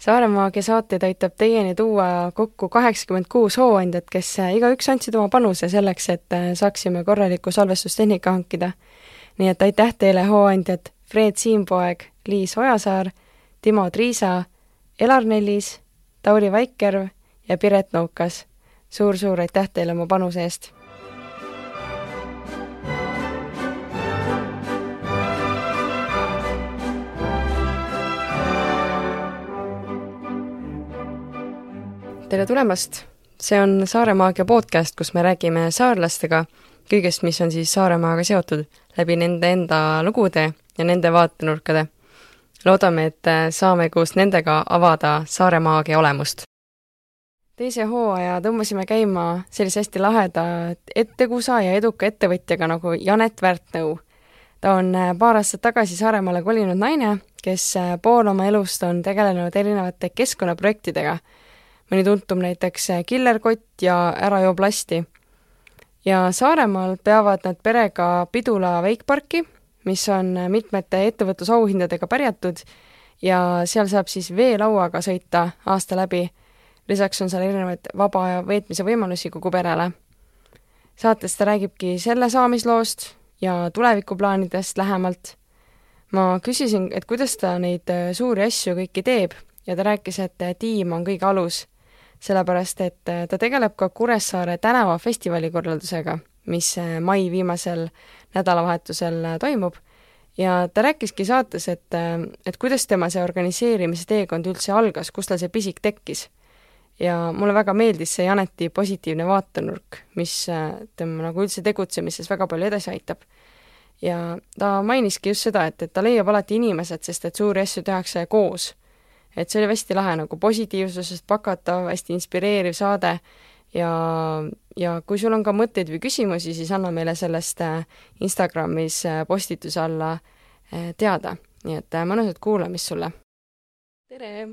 Saaremaagia saateid aitab teieni tuua kokku kaheksakümmend kuus hooandjat, kes igaüks andsid oma panuse selleks, et saaksime korralikku salvestustehnika hankida. nii et aitäh teile, hooandjad Fred Siimpoeg, Liis Ojasaar, Timo Triisa, Elar Nellis, Tauri Vaikerv ja Piret Nõukas suur,. suur-suur aitäh teile oma panuse eest! Tere tulemast! see on Saaremaagia podcast, kus me räägime saarlastega kõigest, mis on siis Saaremaaga seotud, läbi nende enda lugude ja nende vaatenurkade. loodame, et saame koos nendega avada Saaremaagia olemust. teise hooaja tõmbasime käima sellise hästi laheda ettegusa ja eduka ettevõtjaga nagu Janet Värtnõu. ta on paar aastat tagasi Saaremaale kolinud naine, kes pool oma elust on tegelenud erinevate keskkonnaprojektidega mõni tuntum näiteks Killerkott ja Ära joo plasti. ja Saaremaal peavad nad perega Pidula veikparki, mis on mitmete ettevõtlusauhindadega pärjatud ja seal saab siis veelauaga sõita aasta läbi. lisaks on seal erinevaid vaba aja veetmise võimalusi kogu perele. saates ta räägibki selle saamisloost ja tulevikuplaanidest lähemalt. ma küsisin, et kuidas ta neid suuri asju kõiki teeb ja ta rääkis, et tiim on kõige alus sellepärast et äh, ta tegeleb ka Kuressaare tänavafestivali korraldusega, mis äh, mai viimasel nädalavahetusel äh, toimub, ja ta rääkiski saates, et, et kuidas tema see organiseerimise teekond üldse algas, kust tal see pisik tekkis. ja mulle väga meeldis see Janeti positiivne vaatenurk, mis tema nagu üldse tegutsemises väga palju edasi aitab. ja ta mainiski just seda, et, et ta leiab alati inimesed, sest et suuri asju tehakse koos et see oli hästi lahe nagu positiivsusest pakatav, hästi inspireeriv saade ja, ja kui sul on ka mõtteid või küsimusi, siis anna meile sellest äh, Instagramis äh, postituse alla äh, teada. nii et mõnusat kuulamist sulle! tere!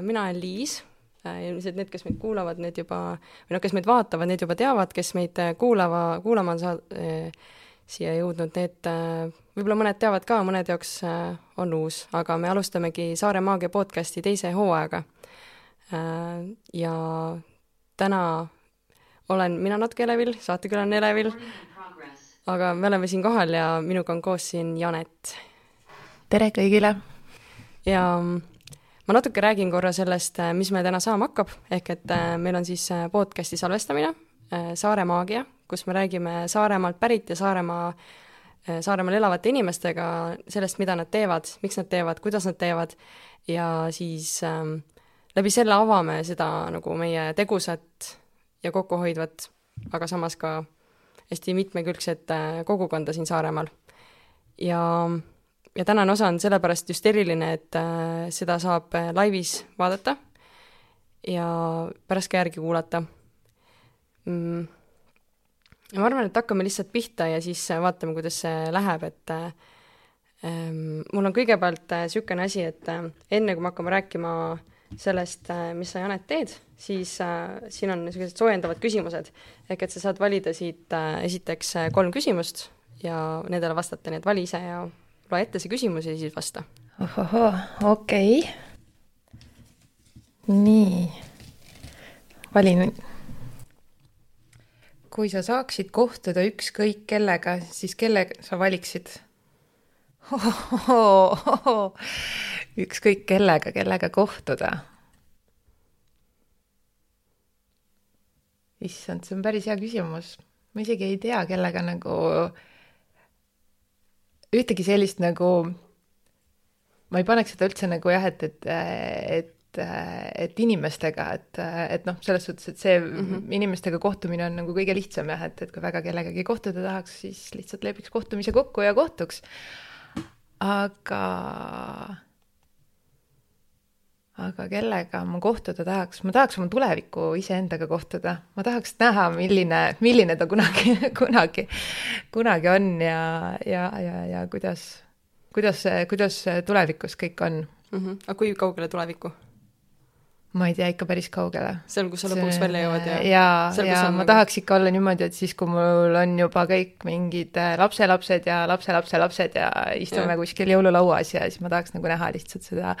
mina olen Liis, ilmselt need, kes meid kuulavad, need juba, või noh, kes meid vaatavad, need juba teavad, kes meid kuulava, kuulama on saa-, siia jõudnud, need võib-olla mõned teavad ka, mõnede jaoks äh, on uus, aga me alustamegi Saare Maagia podcasti teise hooajaga. Äh, ja täna olen mina natuke elevil, saatekülaline elevil, aga me oleme siin kohal ja minuga on koos siin Janet. tere kõigile! ja ma natuke räägin korra sellest, äh, mis meil täna saama hakkab, ehk et meil on siis podcasti salvestamine, Saare Maagia, kus me räägime Saaremaalt pärit ja Saaremaa Äh, Saaremaal elavate inimestega sellest, mida nad teevad, miks nad teevad, kuidas nad teevad ja siis ähm, läbi selle avame seda nagu meie tegusat ja kokkuhoidvat, aga samas ka hästi mitmekülgset äh, kogukonda siin Saaremaal. ja, ja tänane osa on sellepärast just eriline, et äh, seda saab äh, laivis vaadata ja pärast ka järgi kuulata mm ma arvan, et hakkame lihtsalt pihta ja siis äh, vaatame, kuidas see läheb, et ähm, mul on kõigepealt niisugune äh, asi, et äh, enne, kui me hakkame rääkima sellest, mis sa, Janet, teed, siis äh, siin on niisugused soojendavad küsimused. ehk et sa saad valida siit äh, esiteks kolm küsimust ja nendele vastata, nii et vali ise ja loe ette see küsimus ja siis vasta. ohohoo, okei okay.. nii, valin kui sa saaksid kohtuda ükskõik kellega, siis kelle sa valiksid? ükskõik kellega, kellega kohtuda. issand, see on päris hea küsimus. ma isegi ei tea, kellega nagu ühtegi sellist nagu, ma ei paneks seda üldse nagu jah, et, et, et et inimestega, et, et noh, selles suhtes, et see mm -hmm. inimestega kohtumine on nagu kõige lihtsam jah, et, et kui väga kellegagi kohtuda tahaks, siis lihtsalt lepiks kohtumise kokku ja kohtuks. aga, aga kellega ma kohtuda tahaks, ma tahaks oma tuleviku iseendaga kohtuda, ma tahaks näha, milline, milline ta kunagi kunagi, kunagi on ja, ja, ja, ja kuidas, kuidas kuidas tulevikus kõik on mm. -hmm. aga kui kaugele tulevikku? Ma ei tea, ikka päris kaugele. seal, kus sa lõpuks välja jõuad ja ja, ja ma nagu... tahaks ikka olla niimoodi, et siis, kui mul on juba kõik mingid äh, lapselapsed ja lapselapselapsed ja istume ja. kuskil jõululauas ja siis ma tahaks nagu näha lihtsalt seda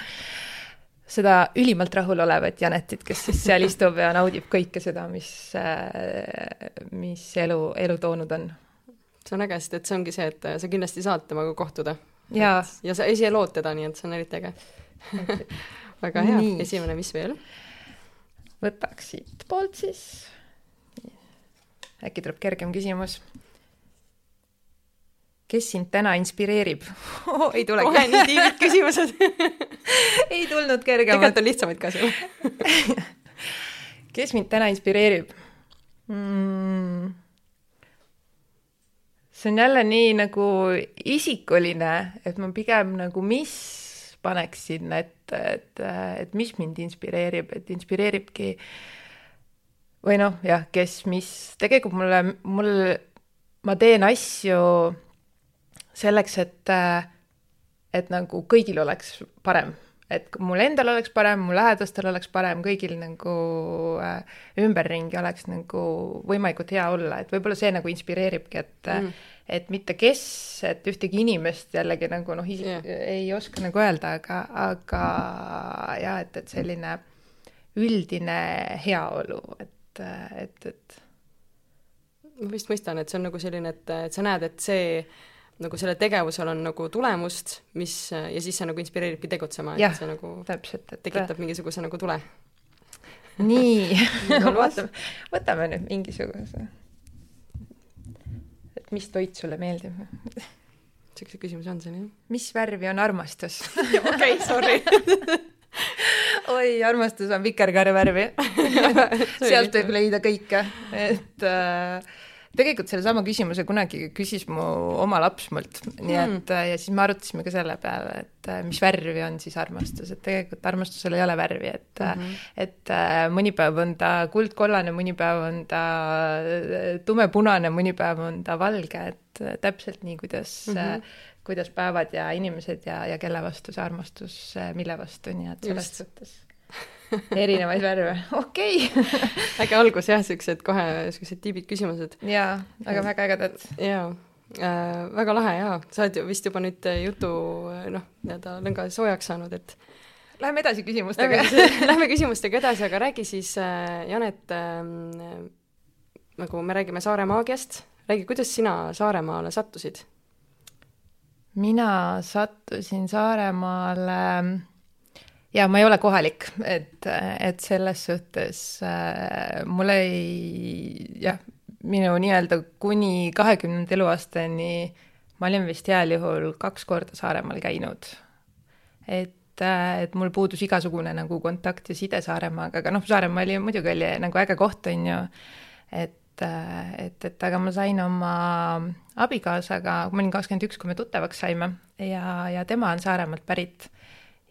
seda ülimalt rahulolevat Janetit, kes siis seal istub ja naudib kõike seda, mis, mis elu, elu toonud on. see on äge, sest et see ongi see, et sa kindlasti saad temaga kohtuda. ja, ja sa ise lood teda, nii et see on eriti äge väga hea, esimene, mis veel? võtaks siitpoolt siis. äkki tuleb kergem küsimus kes sind täna inspireerib oh,? ei tulegi. kohe nii tiibid küsimused ei tulnud kergemad. tegelikult on lihtsamaid ka sul kes mind täna inspireerib mm.? see on jälle nii nagu isikuline, et ma pigem nagu mis paneks sinna ette, et, et mis mind inspireerib, et inspireeribki või noh, jah, kes, mis, tegelikult mulle, mul, ma teen asju selleks, et, et nagu kõigil oleks parem, et mul endal oleks parem, mu lähedastel oleks parem, kõigil nagu äh, ümberringi oleks nagu võimalikult hea olla, et võib-olla see nagu inspireeribki, et mm. Et mitte kes, et ühtegi inimest jällegi nagu noh, yeah. ei oska nagu öelda, aga, aga jah, et, et selline üldine heaolu, et, et, et ma vist mõistan, et see on nagu selline, et, et sa näed, et see nagu sellel tegevusel on nagu tulemust, mis ja siis see nagu inspireeribki tegutsema, et see nagu täpselt, et tekitab mingisuguse nagu tule. nii vaatame, võtame nüüd mingisuguse. Mis toit sulle meeldib? siukseid küsimusi on siin, jah. mis värvi on armastus? okei, sorry oi, armastus on vikerkaarevärvi sealt võib leida kõike, et äh, tegelikult sellesama küsimuse kunagi küsis mu oma laps mult, nii et mm. ja siis me arutasime ka selle peale, et äh, mis värvi on siis armastus, et tegelikult armastusel ei ole värvi, et mm, -hmm. et mõni päev on ta kuldkollane, mõni päev on ta tumepunane, mõni päev on ta valge, et täpselt nii, kuidas mm, -hmm. kuidas päevad ja inimesed ja, ja kelle vastu see armastus, mille vastu, nii et selles suhtes erinevaid värve, okei okay. äge algus jah, siuksed kohe siuksed tiibid küsimused. jaa, aga väga ägedad. jaa äh,, väga lahe jaa, sa oled ju vist juba nüüd jutu noh, nii-öelda lõnga soojaks saanud, et Läheme edasi küsimustega. Lähme küsimustega edasi, aga räägi siis äh,, Janet äh,, nagu me räägime Saare maagiast, räägi, kuidas sina Saaremaale sattusid? mina sattusin Saaremaale äh, ja ma ei ole kohalik, et, et selles suhtes äh, mul ei, jah, minu nii-öelda kuni kahekümnenda eluaastani ma olin vist heal juhul kaks korda Saaremaal käinud. et, äh, et mul puudus igasugune nagu kontakt ja side Saaremaaga, aga noh, Saaremaa oli muidugi oli nagu äge koht, on ju, et äh, et, et aga ma sain oma abikaasaga, ma olin kakskümmend üks, kui me tuttavaks saime ja, ja tema on Saaremaalt pärit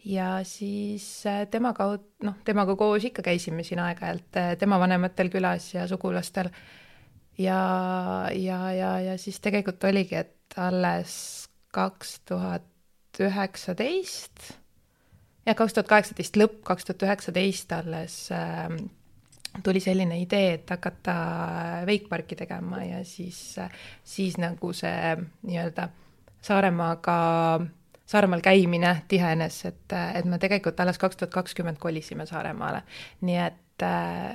ja siis äh, tema kaud-, noh, temaga koos ikka käisime siin aeg-ajalt äh, tema vanematel külas ja sugulastel. ja, ja, ja, ja siis tegelikult oligi, et alles kaks tuhat üheksateist, jah, kaks tuhat kaheksateist lõpp, kaks tuhat üheksateist alles äh, tuli selline idee, et hakata veikparki tegema ja siis, siis nagu see nii-öelda Saaremaaga Saaremaal käimine tihenes, et, et me tegelikult alles kaks tuhat kakskümmend kolisime Saaremaale. nii et,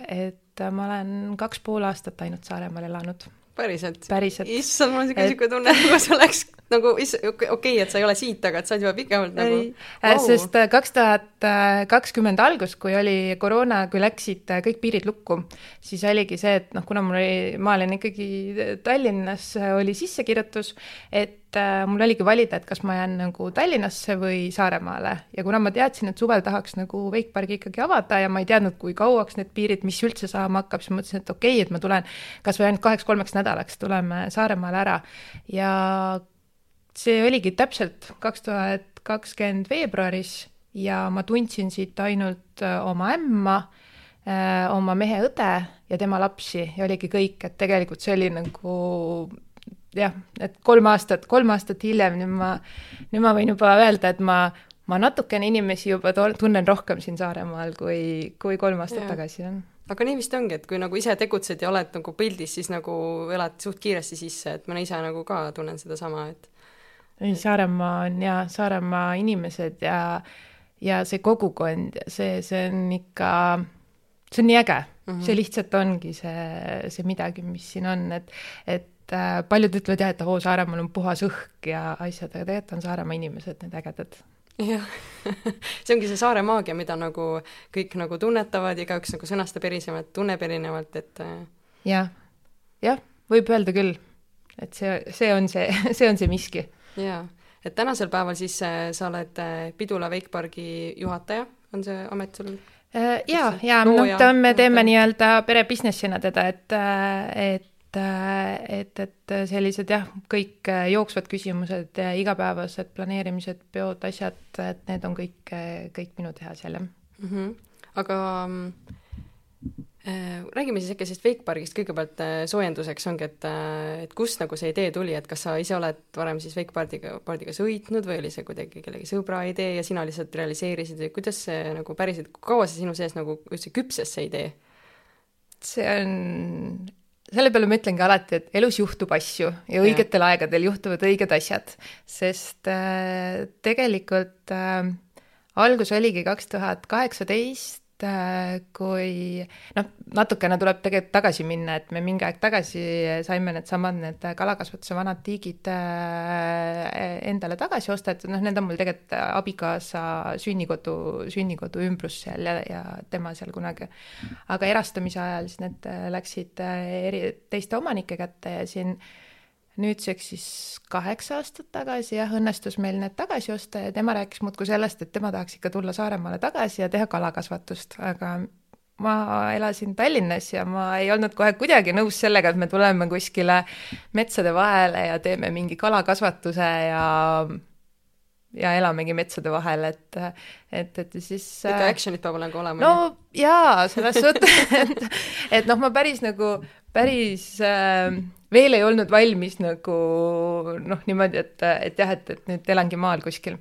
et ma olen kaks pool aastat ainult Saaremaal elanud. päriselt? päriselt. issand, mul on niisugune et... tunne, nagu see oleks nagu okei okay,, et sa ei ole siit, aga et sa oled juba pikemalt nagu wow.. Äh, sest äh, kaks tuhat kakskümmend algus, kui oli koroona, kui läksid äh, kõik piirid lukku, siis oligi see, et noh, kuna mul oli, ma olen ikkagi Tallinnas, oli sissekirjutus, et mul oligi valida, et kas ma jään nagu Tallinnasse või Saaremaale. Ja kuna ma teadsin, et suvel tahaks nagu Wakepargi ikkagi avada ja ma ei teadnud, kui kauaks need piirid, mis üldse saama hakkab, siis mõtlesin, et okei okay,, et ma tulen kas või ainult kaheks-kolmeks nädalaks, tuleme Saaremaale ära. Ja see oligi täpselt kaks tuhat kakskümmend veebruaris ja ma tundsin siit ainult äh, oma ämma, äh, oma mehe õde ja tema lapsi ja oligi kõik, et tegelikult see oli nagu jah, et kolm aastat, kolm aastat hiljem, nüüd ma, nüüd ma võin juba öelda, et ma, ma natukene inimesi juba tunnen rohkem siin Saaremaal kui, kui kolm aastat ja. tagasi, jah aga nii vist ongi, et kui nagu ise tegutsed ja oled nagu pildis, siis nagu elad suht kiiresti sisse, et ma ise nagu ka tunnen sedasama, et ei, Saaremaa on ja Saaremaa inimesed ja ja see kogukond ja see, see on ikka, see on nii äge mm, -hmm. see lihtsalt ongi see, see midagi, mis siin on, et, et äh, paljud ütlevad jah, et oo, Saaremaal on puhas õhk ja asjad, aga tegelikult on Saaremaa inimesed need ägedad jah see ongi see saare maagia, mida nagu kõik nagu tunnetavad, igaüks nagu sõnastab erisemalt, tunneb erinevalt, et äh, jah, jah, võib öelda küll, et see, see on see, see on see miski. Jaa, et tänasel päeval siis äh, sa oled äh, Pidula Wakepargi juhataja, on see amet sul? jaa, jaa, noh, ta on, me teeme nii-öelda pere business'ina teda, et, et et, et sellised jah, kõik jooksvad küsimused, igapäevased planeerimised, peod, asjad, et need on kõik, kõik minu teha seal, jah mm. -hmm. aga Äh, räägime siis äkki sellest Wakepargist kõigepealt äh, soojenduseks ongi, et, äh, et kust nagu see idee tuli, et kas sa ise oled varem siis Wakepardiga, pardiga sõitnud või oli see kuidagi kellegi sõbra idee ja sina lihtsalt realiseerisid või kuidas see nagu päriselt, kaua see sinu sees nagu üldse küpses, see idee? see on, selle peale ma ütlengi alati, et elus juhtub asju ja õigetel ja. aegadel juhtuvad õiged asjad, sest äh, tegelikult äh, algus oligi kaks tuhat kaheksateist, Äh, kui noh, natukene tuleb tegelikult tagasi minna, et me mingi aeg tagasi saime needsamad need kalakasvatuse vanad tiigid äh, endale tagasi ostetud, noh, need on mul tegelikult abikaasa sünnikodu, sünnikodu ümbrus seal ja, ja tema seal kunagi. aga erastamise ajal siis need läksid eri, teiste omanike kätte ja siin äh, nüüdseks siis kaheksa aastat tagasi jah, õnnestus meil need tagasi osta ja tema rääkis muudkui sellest, et tema tahaks ikka tulla Saaremaale tagasi ja teha kalakasvatust, aga ma elasin Tallinnas ja ma ei olnud kohe kuidagi nõus sellega, et me tuleme kuskile metsade vahele ja teeme mingi kalakasvatuse ja ja elamegi metsade vahel, et, et, et siis ikka action'it peab olema olema. no jaa, selles suhtes, et, et noh, ma päris nagu, päris äh, veel ei olnud valmis nagu noh, niimoodi, et, et jah, et, et nüüd elangi maal kuskil.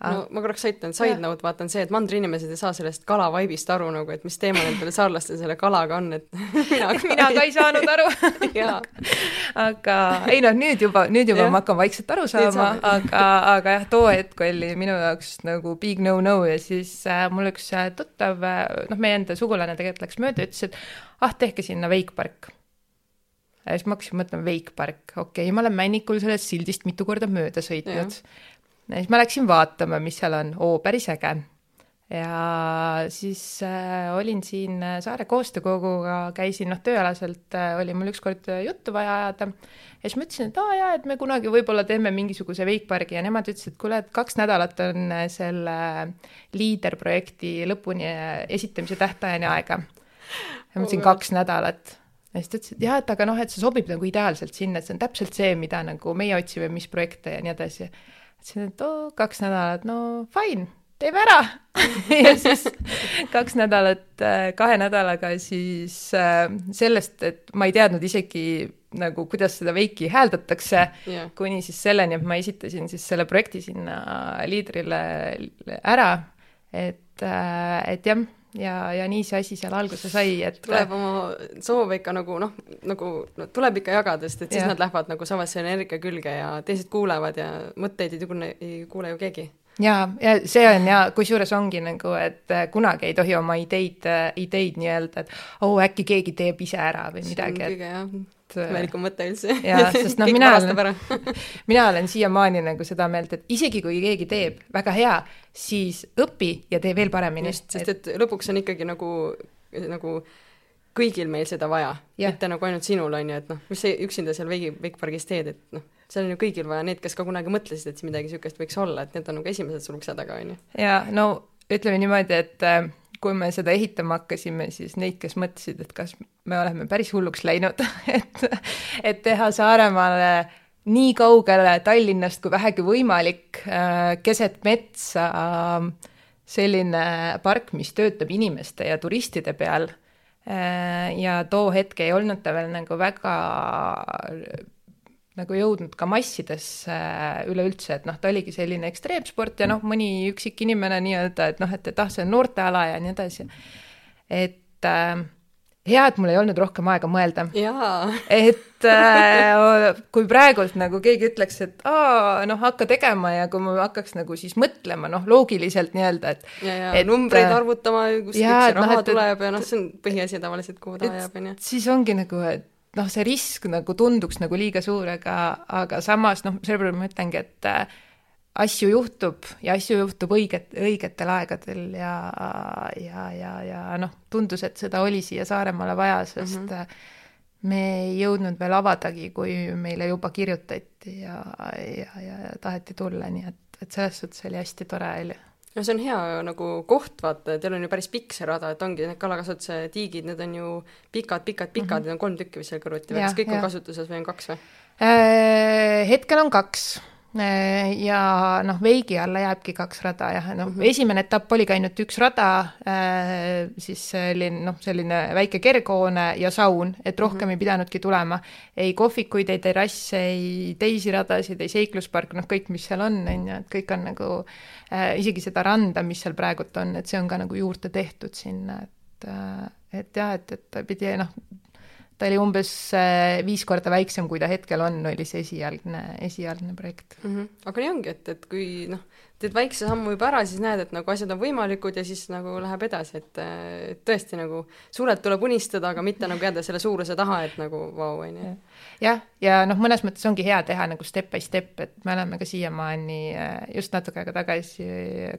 No ma korraks aitan, side note vaatan see, et mandriinimesed ei saa sellest kala vaibist aru nagu, et mis teema nendel saarlastel selle kalaga on, et mina ka, mina ka ei saanud aru. Aga ei noh, nüüd juba, nüüd juba ja. ma hakkan vaikselt aru saama, aga, aga jah, too hetk oli minu jaoks nagu big no-no ja siis äh, mul üks äh, tuttav, äh, noh, meie enda sugulane tegelikult läks mööda, ütles, et ah, tehke sinna veikpark ja siis ma hakkasin mõtlema, Wakepark, okei okay,, ma olen Männikul sellest sildist mitu korda mööda sõitnud. Ja siis ma läksin vaatama, mis seal on, oo, päris äge. ja siis äh, olin siin äh, Saare Koostöökoguga, käisin noh, tööalaselt äh, oli mul ükskord äh, juttu vaja ajada. Ja siis ma ütlesin, et aa jaa, et me kunagi võib-olla teeme mingisuguse veikpargi ja nemad ütlesid, et kuule, et kaks nädalat on äh, selle liiderprojekti lõpuni esitamise tähtajani aega. ja ma ütlesin kaks nädalat ja siis ta ütles, et jah, et aga noh, et see sobib nagu ideaalselt sinna, et see on täpselt see, mida nagu meie otsime, mis projekte ja nii edasi. Ütlesin, et oo, kaks nädalat, no fine, teeme ära. Ja siis kaks nädalat, äh, kahe nädalaga siis äh, sellest, et ma ei teadnud isegi nagu, kuidas seda veiki hääldatakse yeah., kuni siis selleni, et ma esitasin siis selle projekti sinna liidrile ära, et, äh, et jah ja, ja nii see asi seal alguse sai, et tuleb oma soove ikka nagu noh, nagu no, tuleb ikka jagada, sest et siis ja. nad lähevad nagu selle energia külge ja teised kuulevad ja mõtteid ei kuule, ei kuule ju keegi. jaa, ja see on ja kusjuures ongi nagu, et kunagi ei tohi oma ideid, ideid nii-öelda, et oo oh,, äkki keegi teeb ise ära või midagi, et kõige jah imelikum mõte üldse. jaa, sest noh, mina olen, mina olen siiamaani nagu seda meelt, et isegi kui keegi teeb väga hea, siis õpi ja tee veel paremini. just, sest et lõpuks on ikkagi nagu, nagu kõigil meil seda vaja, mitte nagu ainult sinul, on ju, et noh, mis sa üksinda seal veigi, veikpargis teed, et noh, seal on ju kõigil vaja, need, kes ka kunagi mõtlesid, et midagi niisugust võiks olla, et need on nagu esimesed sul ukse taga, on ju. jaa, no ütleme niimoodi, et äh, kui me seda ehitama hakkasime, siis neid, kes mõtlesid, et kas me oleme päris hulluks läinud et, et teha Saaremaale nii kaugele Tallinnast kui vähegi võimalik, äh, keset metsa, selline park, mis töötab inimeste ja turistide peal. Äh, ja too hetk ei olnud ta veel nagu väga nagu jõudnud ka massidesse üleüldse, et noh, ta oligi selline ekstreemsport ja noh, mõni üksik inimene nii-öelda, et noh, et, et ah, see on noorteala ja nii edasi. et äh, hea, et mul ei olnud rohkem aega mõelda. et äh, kui praegult nagu keegi ütleks, et aa, noh, hakka tegema ja kui ma hakkaks nagu siis mõtlema, noh, loogiliselt nii-öelda, et ja, ja et, numbreid äh, arvutama, kust see raha no, et, tuleb ja noh, see on põhiasi tavaliselt, kuhu ta ajab, on ju. siis ongi nagu, et noh, see risk nagu tunduks nagu liiga suur, aga, aga samas noh, sellepärast ma ütlengi, et äh, asju juhtub ja asju juhtub õiget, õigetel aegadel ja, ja, ja, ja noh, tundus, et seda oli siia Saaremaale vaja, sest mm -hmm. me ei jõudnud veel avadagi, kui meile juba kirjutati ja, ja, ja, ja taheti tulla, nii et, et selles suhtes oli hästi tore, oli no see on hea nagu koht, vaata, teil on ju päris pikk see rada, et ongi need kalakasvatuse tiigid, need on ju pikad, pikad, pikad mm, -hmm. need on kolm tükki vist seal kõrvuti või kas kõik ja. on kasutuses või on kaks või? Äh, hetkel on kaks Äh, ja noh, veigi alla jääbki kaks rada jah, noh mm -hmm. esimene etapp oligi ainult üks rada, äh, siis oli noh, selline väike kerghoone ja saun, et rohkem mm -hmm. ei pidanudki tulema. ei kohvikuid, ei terrasse, ei teisi radasid, ei seikluspark, noh kõik, mis seal on, on ju, et kõik on nagu äh,, isegi seda randa, mis seal praegult on, et see on ka nagu juurde tehtud sinna, et äh, et jah, et, et pidi noh, ta oli umbes äh, viis korda väiksem, kui ta hetkel on, oli see esialgne, esialgne projekt mm. -hmm. aga nii ongi, et, et kui noh, teed väikse sammu juba ära, siis näed, et nagu asjad on võimalikud ja siis nagu läheb edasi, et, et tõesti nagu suurelt tuleb unistada, aga mitte nagu jääda selle suuruse taha, et nagu vau, on ju. jah, ja noh, mõnes mõttes ongi hea teha nagu step by step, et me oleme ka siiamaani äh, just natuke aega tagasi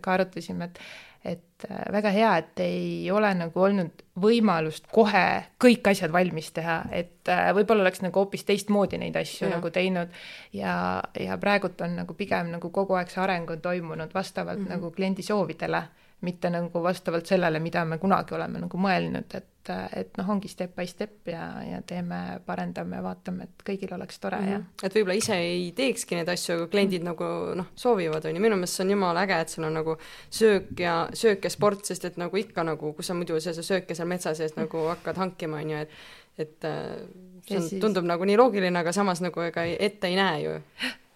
ka arutasime, et et äh, väga hea, et ei ole nagu olnud võimalust kohe kõik asjad valmis teha, et äh, võib-olla oleks nagu hoopis teistmoodi neid asju ja. nagu teinud ja, ja praegult on nagu pigem nagu kogu aeg see areng on toimunud vastavalt mm -hmm. nagu kliendi soovidele mitte nagu vastavalt sellele, mida me kunagi oleme nagu mõelnud, et, et noh, ongi step by step ja, ja teeme, parendame, vaatame, et kõigil oleks tore mm -hmm. ja mhm. et võib-olla ise ei teekski neid asju, aga kliendid mm -hmm. nagu noh, soovivad, on ju, minu meelest see on jumala äge, et sul on nagu söök ja, söök ja sport, sest et nagu ikka nagu, kus sa muidu seda sööke seal metsa sees nagu hakkad hankima, on ju, et et äh, see on, siis... tundub nagu nii loogiline, aga samas nagu ega ette ei näe ju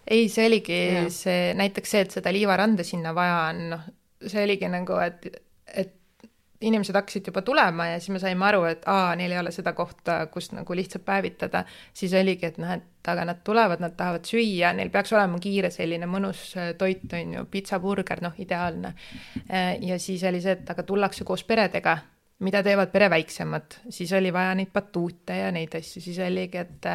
ei, see oligi ja. see, näiteks see, et seda liivaranda sinna vaja on, noh, see oligi nagu, et, et inimesed hakkasid juba tulema ja siis me saime aru, et aa, neil ei ole seda kohta, kus nagu lihtsalt päevitada, siis oligi, et noh, et aga nad tulevad, nad tahavad süüa, neil peaks olema kiire selline mõnus äh, toit, on ju, pitsaburger, noh, ideaalne. Äh, ja siis oli see, et aga tullakse koos peredega mida teevad pere väiksemad, siis oli vaja neid batuute ja neid asju, siis oligi, et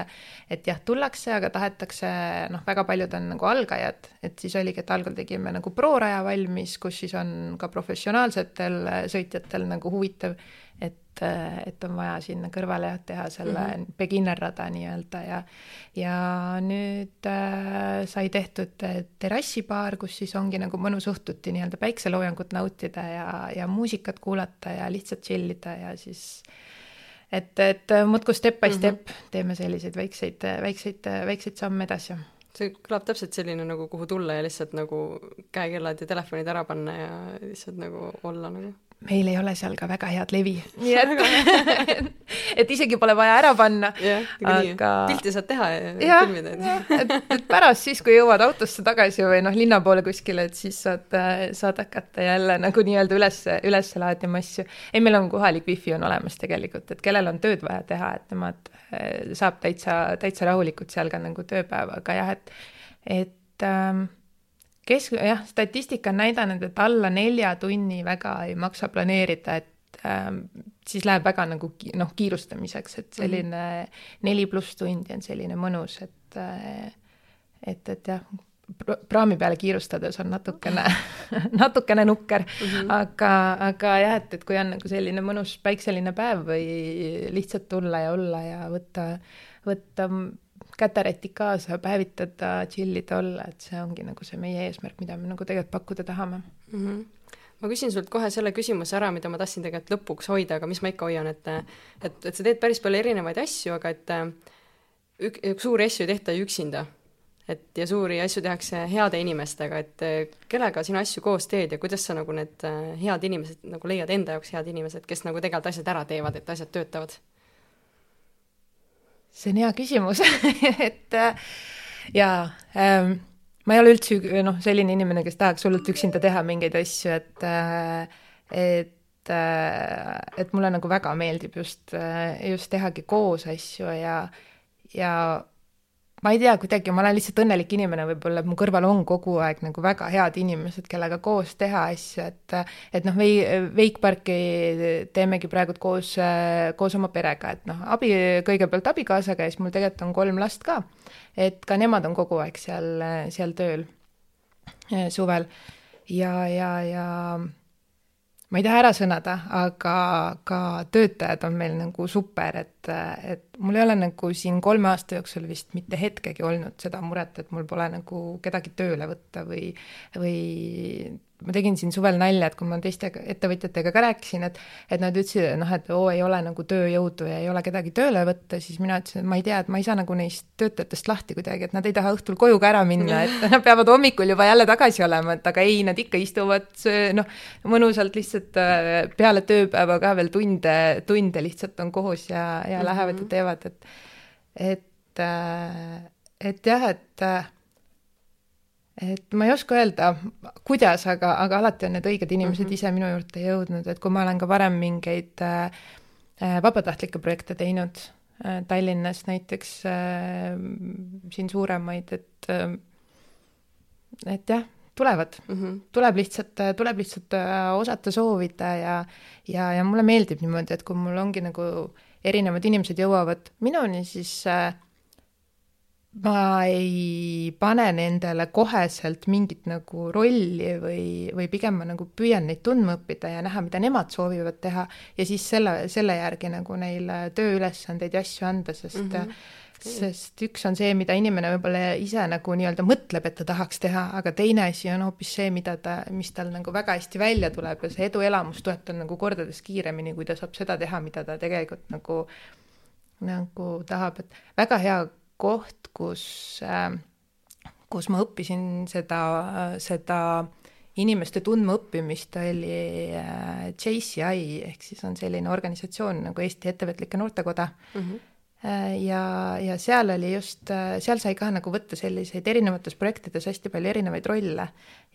et jah, tullakse, aga tahetakse, noh, väga paljud on nagu algajad, et siis oligi, et algul tegime nagu pro-raja valmis, kus siis on ka professionaalsetel sõitjatel nagu huvitav et, et on vaja sinna kõrvale teha selle mm -hmm. beginner rada nii-öelda ja ja nüüd äh, sai tehtud äh, terrassibaar, kus siis ongi nagu mõnus õhtuti nii-öelda päikseloojangut nautida ja, ja muusikat kuulata ja lihtsalt chill ida ja siis et, et muudkui step by step mm -hmm. teeme selliseid väikseid, väikseid, väikseid samme edasi see kõlab täpselt selline nagu, kuhu tulla ja lihtsalt nagu käekellad ja telefonid ära panna ja lihtsalt nagu olla nagu meil ei ole seal ka väga head levi, nii et et isegi pole vaja ära panna yeah,. aga pilti saad teha ja, ja filmida. et, et pärast siis, kui jõuad autosse tagasi või noh, linna poole kuskile, et siis saad, saad hakata jälle nagu nii-öelda üles, üles laadima asju. ei, meil on kohalik wifi on olemas tegelikult, et kellel on tööd vaja teha, et nemad eh, saab täitsa, täitsa rahulikult seal ka nagu tööpäevaga jah, et, et ähm, kesk-, jah, statistika on näidanud, et alla nelja tunni väga ei maksa planeerida, et ähm, siis läheb väga nagu noh, kiirustamiseks, et selline mm -hmm. neli pluss tundi on selline mõnus, et äh, et, et jah, praami peale kiirustades on natukene natukene nukker mm, -hmm. aga, aga jah, et, et kui on nagu selline mõnus päikseline päev või lihtsalt tulla ja olla ja võtta, võtta käterätid kaasa, päevitada, chill ida, olla, et see ongi nagu see meie eesmärk, mida me nagu tegelikult pakkuda tahame mm. -hmm ma küsin sult kohe selle küsimuse ära, mida ma tahtsin tegelikult lõpuks hoida, aga mis ma ikka hoian, et et, et sa teed päris palju erinevaid asju, aga et ük-, suuri asju ei tehta ju üksinda. et ja suuri asju tehakse heade inimestega, et kellega sina asju koos teed ja kuidas sa nagu need head inimesed nagu leiad enda jaoks head inimesed, kes nagu tegelikult asjad ära teevad, et asjad töötavad? See on hea küsimus. Et äh, jaa ähm,, ma ei ole üldse noh, selline inimene, kes tahaks hullult üksinda teha mingeid asju, et äh, et et mulle nagu väga meeldib just, just tehagi koos asju ja, ja ma ei tea, kuidagi ma olen lihtsalt õnnelik inimene võib-olla, et mu kõrval on kogu aeg nagu väga head inimesed, kellega koos teha asju, et et noh, Vei-, Veikparki teemegi praegu koos, koos oma perega, et noh, abi, kõigepealt abikaasaga ja siis mul tegelikult on kolm last ka. et ka nemad on kogu aeg seal, seal tööl suvel ja, ja, ja ma ei taha ära sõnada, aga ka töötajad on meil nagu super, et, et mul ei ole nagu siin kolme aasta jooksul vist mitte hetkegi olnud seda muret, et mul pole nagu kedagi tööle võtta või, või ma tegin siin suvel nalja, et kui ma teiste ettevõtjatega ka rääkisin, et et nad ütlesid, et noh, et oo, ei ole nagu tööjõudu ja ei ole kedagi tööle võtta, siis mina ütlesin, et ma ei tea, et ma ei saa nagu neist töötajatest lahti kuidagi, et nad ei taha õhtul koju ka ära minna, et nad peavad hommikul juba jälle tagasi olema, et aga ei, nad ikka istuvad noh, mõnusalt lihtsalt äh, peale tööpäeva ka veel tunde, tunde lihtsalt on koos ja, ja mm -hmm. lähevad ja teevad, et et, äh, et jah, et et ma ei oska öelda, kuidas, aga, aga alati on need õiged inimesed mm -hmm. ise minu juurde jõudnud, et kui ma olen ka varem mingeid äh, äh, vabatahtlikke projekte teinud äh, Tallinnas näiteks äh,, siin suuremaid, et äh, et jah, tulevad mm, -hmm. tuleb lihtsalt, tuleb lihtsalt äh, osata soovida ja ja, ja mulle meeldib niimoodi, et kui mul ongi nagu erinevad inimesed jõuavad minuni, siis äh, ma ei pane nendele koheselt mingit nagu rolli või, või pigem ma nagu püüan neid tundma õppida ja näha, mida nemad soovivad teha ja siis selle, selle järgi nagu neile tööülesandeid ja asju anda, sest mm -hmm. sest üks on see, mida inimene võib-olla ise nagu nii-öelda mõtleb, et ta tahaks teha, aga teine asi on hoopis see, mida ta, mis tal nagu väga hästi välja tuleb ja see eduelamus tuleb tal nagu kordades kiiremini, kui ta saab seda teha, mida ta tegelikult nagu nagu tahab, et väga hea koht, kus, äh, kus ma õppisin seda, seda inimeste tundmaõppimist, oli äh, JCI ehk siis on selline organisatsioon nagu Eesti Ettevõtlike Noortekoda mm. -hmm ja, ja seal oli just, seal sai ka nagu võtta selliseid erinevates projektides hästi palju erinevaid rolle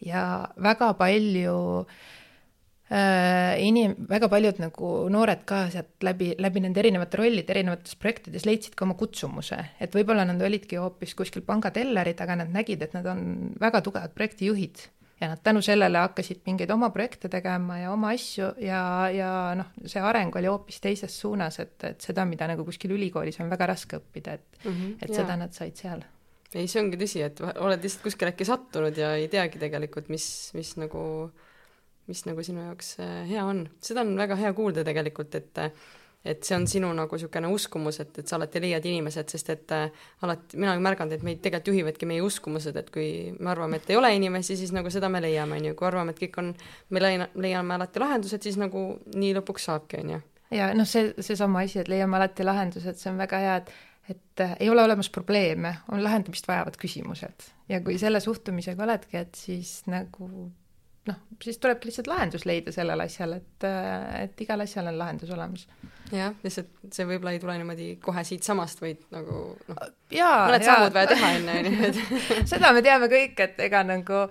ja väga palju äh, Äh, inim-, väga paljud nagu noored ka sealt läbi, läbi nende erinevate rollide erinevates projektides leidsid ka oma kutsumuse, et võib-olla nad olidki hoopis kuskil pangatellerid, aga nad nägid, et nad on väga tugevad projektijuhid ja nad tänu sellele hakkasid mingeid oma projekte tegema ja oma asju ja, ja noh, see areng oli hoopis teises suunas, et, et seda, mida nagu kuskil ülikoolis on väga raske õppida, et mm, -hmm, et jaa. seda nad said seal. ei, see ongi tõsi, et oled lihtsalt kuskil äkki sattunud ja ei teagi tegelikult, mis, mis nagu äh, mis nagu sinu jaoks äh, hea on. seda on väga hea kuulda tegelikult, et et see on sinu nagu niisugune uskumus, et, et sa alati leiad inimesed, sest et äh, alati, mina olen märganud, et meid tegelikult juhivadki meie uskumused, et kui me arvame, et ei ole inimesi, siis nagu seda me leiame, on ju, kui arvame, et kõik on, me leia-, leiame alati lahendused, siis nagu nii lõpuks saabki, on ju. ja noh, see, seesama asi, et leiame alati lahendused, see on väga hea, et et äh, ei ole olemas probleeme, on lahendamist vajavad küsimused ja kui selle suhtumisega oledki, et siis nagu noh, siis tulebki lihtsalt lahendus leida sellele asjale, et, et igal asjal on lahendus olemas. jah, lihtsalt see võib-olla ei tule niimoodi kohe siitsamast, vaid nagu noh, mõned sammud vaja teha enne, on ju, et seda me teame kõik, et ega nagu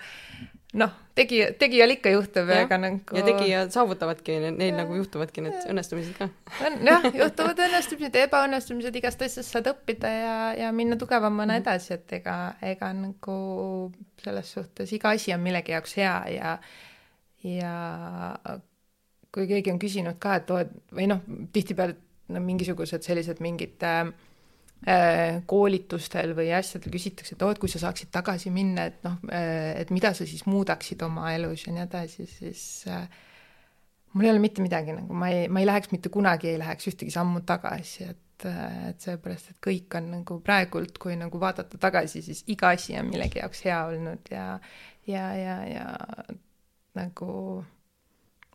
noh, tegija, tegijal ikka juhtub ja ega nagu ja tegijad saavutavadki, neil ja. nagu juhtuvadki need õnnestumised ka. jah, juhtuvad õnnestumised ja ebaõnnestumised, igast asjast saad õppida ja, ja minna tugevamana mm -hmm. edasi, et ega, ega nagu selles suhtes iga asi on millegi jaoks hea ja ja kui keegi on küsinud ka, et oo, et või noh, tihtipeale no mingisugused sellised mingid Äh, koolitustel või asjadel küsitakse, et oo, et kui sa saaksid tagasi minna, et noh, äh, et mida sa siis muudaksid oma elus ja nii edasi, siis äh, mul ei ole mitte midagi nagu, ma ei, ma ei läheks mitte kunagi, ei läheks ühtegi sammu tagasi, et, et seepärast, et kõik on nagu praegult, kui nagu vaadata tagasi, siis iga asi on millegi jaoks hea olnud ja ja, ja, ja nagu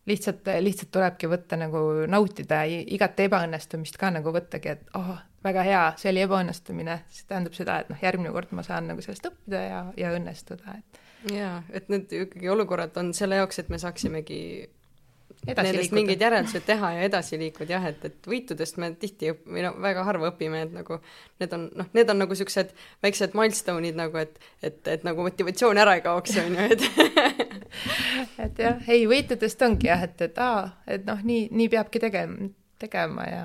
lihtsalt, lihtsalt tulebki võtta nagu nautida igat ebaõnnestumist ka nagu võttagi, et oh, väga hea, see oli ebaõnnestumine, see tähendab seda, et noh, järgmine kord ma saan nagu sellest õppida ja, ja õnnestuda, et. jaa, et need ikkagi olukorrad on selle jaoks, et me saaksimegi edasi nendest liikuda. mingid järeldused teha ja edasi liikuda jah, et, et võitudest me tihti õp- või no väga harva õpime, et nagu need on noh, need on nagu siuksed väiksed milstone'id nagu, et, et, et nagu motivatsioon ära ei kaoks, on ju, et et jah, ei võitudest ongi jah, et, et aa, et noh, nii, nii peabki tegema, tegema ja,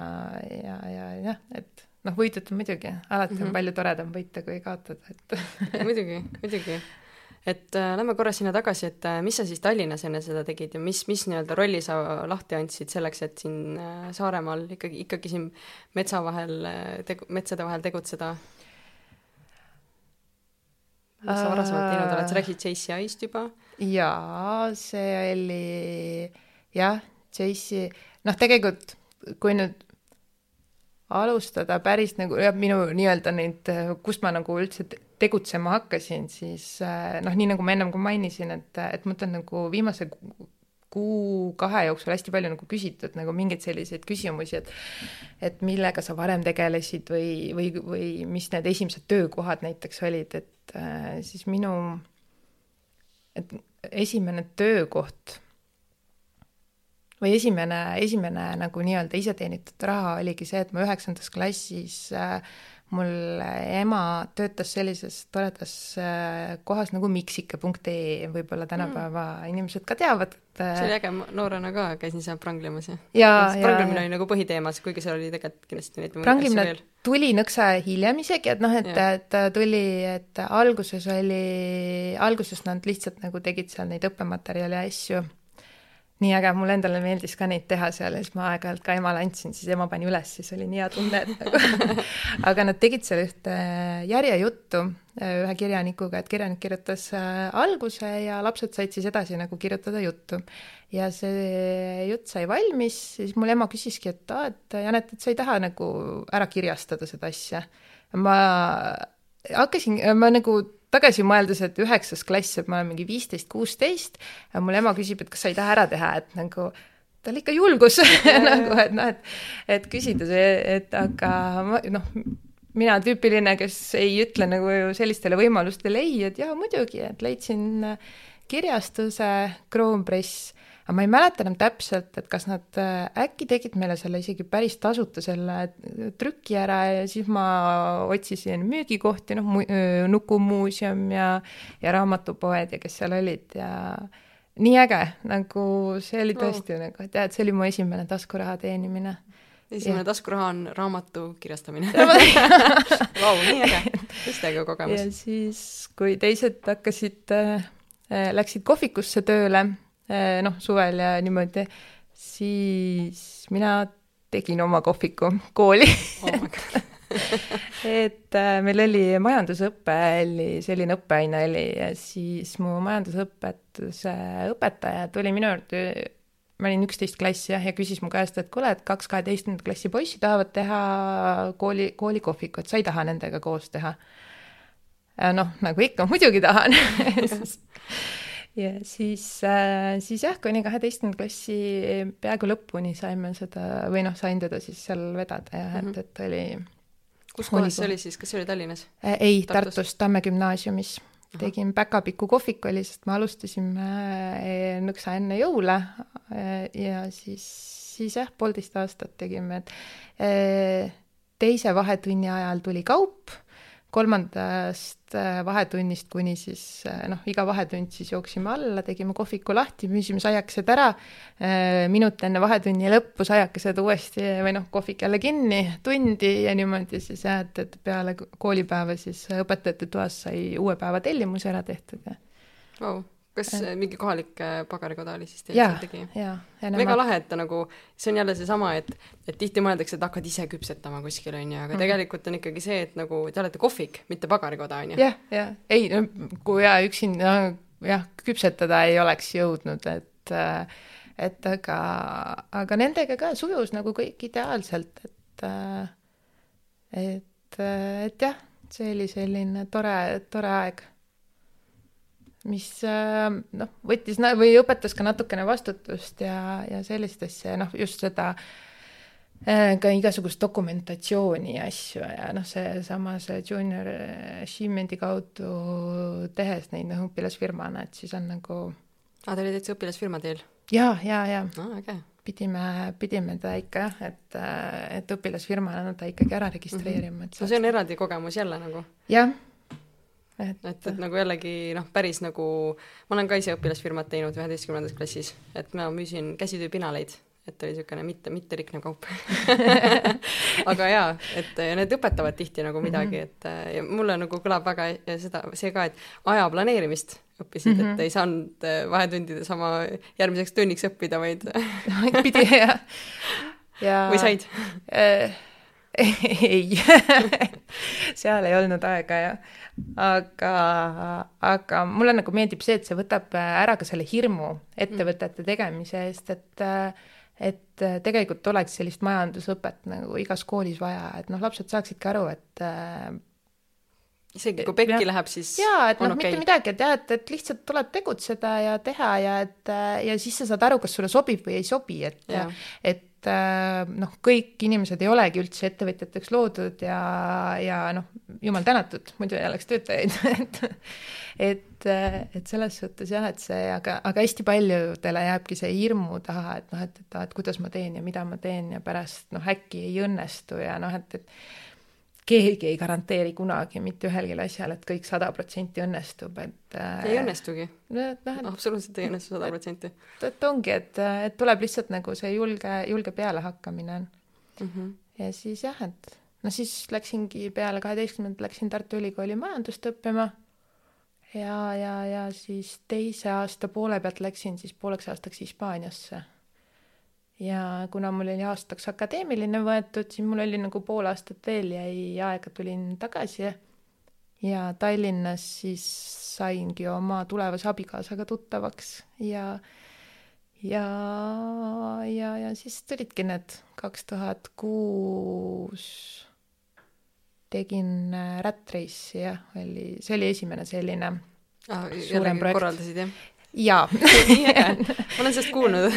ja, ja jah, et noh, võidud on muidugi, alati mm -hmm. on palju toredam võita kui kaotada, et muidugi, muidugi. et äh, lähme korra sinna tagasi, et äh, mis sa siis Tallinnas enne seda tegid ja mis, mis nii-öelda rolli sa lahti andsid selleks, et siin äh, Saaremaal ikkagi, ikkagi siin metsa vahel äh, tegu-, metsade vahel tegutseda? mis sa varasemalt teinud oled, sa rääkisid JCI-st juba? jaa, see oli jah, Jace'i, noh, tegelikult kui nüüd alustada päris nagu jah, minu nii-öelda neid, kust ma nagu üldse te- tegutsema hakkasin, siis äh, noh, nii nagu ma ennem ka mainisin, et, et mult on nagu viimase ku- kuu-kahe jooksul hästi palju nagu küsitud nagu mingeid selliseid küsimusi, et et millega sa varem tegelesid või, või, või mis need esimesed töökohad näiteks olid, et äh, siis minu, et esimene töökoht või esimene, esimene nagu nii-öelda iseteenitud raha oligi see, et ma üheksandas klassis äh, mul ema töötas sellises toredas äh, kohas nagu miksike.ee, võib-olla tänapäeva mm. inimesed ka teavad, et äh, see oli äge, noorena ka käisin seal pranglemas ja jaa, pranglemine jaa. oli nagu põhiteemas, kuigi seal oli tegelikult kindlasti neid veel. tuli nõksa hiljem isegi, et noh, et, et tuli, et alguses oli, alguses nad lihtsalt nagu tegid seal neid õppematerjali ja asju. Nii äge, mulle endale meeldis ka neid teha seal ja siis ma aeg-ajalt ka emale andsin, siis ema pani üles, siis oli nii hea tunne, et nagu aga nad tegid seal ühte järjejuttu äh, ühe kirjanikuga, et kirjanik kirjutas äh, alguse ja lapsed said siis edasi nagu kirjutada juttu. ja see jutt sai valmis, siis mul ema küsiski, et aa, et Janet, et sa ei taha nagu ära kirjastada seda asja. ma hakkasin, ma nagu tagasi mõeldes, et üheksas klass, et ma olen mingi viisteist, kuusteist, mul ema küsib, et kas sa ei taha ära teha, et nagu tal ikka julgus nagu, et noh, et, et küsida see, et aga ma noh, mina tüüpiline, kes ei ütle nagu sellistele võimalustele ei, et jaa, muidugi, et leidsin kirjastuse Kroonpress, aga ma ei mäleta enam täpselt, et kas nad äh, äkki tegid meile selle isegi päris tasuta, selle trüki ära ja siis ma otsisin müügikohti, noh, Nukumuuseum ja, ja raamatupoed ja kes seal olid ja nii äge, nagu see oli tõesti wow. nagu, et see oli mu esimene taskuraha teenimine esimene Jah. taskuraha on raamatu kirjastamine Vau, nii äge, äge kogemus. ja siis, kui teised hakkasid äh,, läksid kohvikusse tööle äh, noh, suvel ja niimoodi, siis mina tegin oma kohviku kooli. Oh et äh, meil oli majandusõpe oli selline õppeaine oli ja siis mu majandusõpetuse õpetaja tuli minu juurde, ma olin üksteist klass jah, ja küsis mu käest, et kuule, et kaks kaheteistkümnenda klassi poissi tahavad teha kooli, koolikohviku, et sa ei taha nendega koos teha. noh, nagu ikka, muidugi tahan ja siis, siis jah, kuni kaheteistkümnenda klassi peaaegu lõpuni saime seda või noh, sain teda siis seal vedada ja et, et oli kus kohas see oli siis, kas see oli Tallinnas? Äh, ei, Tartus? Tartus Tamme gümnaasiumis. tegin Päkapiku kohvik oli, sest me alustasime äh, nõksa enne jõule äh, ja siis, siis jah, poolteist aastat tegime, et äh, teise vahetunni ajal tuli kaup, kolmandast äh, vahetunnist kuni siis äh, noh, iga vahetund siis jooksime alla, tegime kohviku lahti, müüsime saiakesed ära, minut enne vahetunni lõppu saiakesed uuesti või noh, kohvik jälle kinni, tundi ja niimoodi siis jah, et, et peale koolipäeva siis õpetajate toas sai uue päeva tellimus ära tehtud ja Vau, kas äh, mingi kohalik äh, pagarikoda oli siis teil seal tegi? väga lahe, et ta nagu, see on jälle seesama, et, et tihti mõeldakse, et hakkad ise küpsetama kuskil, on ju, aga Mhm. tegelikult on ikkagi see, et nagu te olete kohvik, mitte pagarikoda, on ju. jah, jah, ei no kui ja üksinda jah, küpsetada ei oleks jõudnud, et äh, et aga, aga nendega ka sujus nagu kõik ideaalselt, et äh, et, et jah, see oli selline tore, tore aeg, mis äh, noh, võttis või õpetas ka natukene vastutust ja, ja sellist asja ja noh, just seda äh, ka igasugust dokumentatsiooni ja asju ja noh, seesama see junior achievement'i kaudu tehes neid noh, õpilasfirmana, et siis on nagu aa, ta oli täitsa õpilasfirma teil? ja, ja, ja aa, äge. pidime, pidime ta ikka jah, et, et õpilasfirmana ta ikkagi ära registreerima, et no see on eraldi kogemus jälle nagu, jah, et, et, et nagu jällegi noh, päris nagu, ma olen ka ise õpilasfirmat teinud üheteistkümnendas klassis, et ma müüsin käsitööpinaleid, et oli niisugune mitte, mitte riknev kaup. aga jaa, et ja need õpetavad tihti nagu midagi, et ja mulle nagu kõlab väga seda, see ka, et aja planeerimist õppisid mm, -hmm. et ei saanud äh, vahetundides oma järgmiseks tunniks õppida, vaid pidi jah. ja või said? Äh, ei. Seal ei olnud aega ja aga, aga mulle nagu meeldib see, et see võtab ära ka selle hirmu ettevõtete tegemise eest, et et tegelikult oleks sellist majandusõpet nagu igas koolis vaja, et noh, lapsed saaksidki aru, et isegi kui pekki Ja- läheb, siis jaa, et noh, okei. mitte midagi, et jah, et, et lihtsalt tuleb tegutseda ja teha ja et ja siis sa saad aru, kas sulle sobib või ei sobi, et Jaa. et äh, noh, kõik inimesed ei olegi üldse ettevõtjateks loodud ja, ja noh, jumal tänatud, muidu ei oleks töötajaid, et et, et selles suhtes jah, et see, aga, aga hästi paljudele jääbki see hirmu taha, et noh, et, et, et kuidas ma teen ja mida ma teen ja pärast noh, äkki ei õnnestu ja noh, et, et keegi ei garanteeri kunagi mitte ühelgi asjal, et kõik sada protsenti õnnestub, et ei õnnestugi, noh, et absoluutselt ei õnnestu sada protsenti. et ongi, et, et tuleb lihtsalt nagu see julge, julge pealehakkamine on. Mhm. ja siis jah, et no siis läksingi peale kaheteistkümnendat läksin Tartu Ülikooli majandust õppima ja, ja, ja siis teise aasta poole pealt läksin siis pooleks aastaks Hispaaniasse. Ja kuna mul oli aastaks akadeemiline võetud, siis mul oli nagu pool aastat veel jäi aega, tulin tagasi ja Tallinnas siis saingi oma tulevase abikaasaga tuttavaks ja ja, ja, ja siis tulidki need kaks tuhat kuus tegin äh, Race'i jah, oli, see oli esimene selline ah, Suurem projekt. korraldasid jah? Jaa. Nii äge, ma olen sellest kuulnud.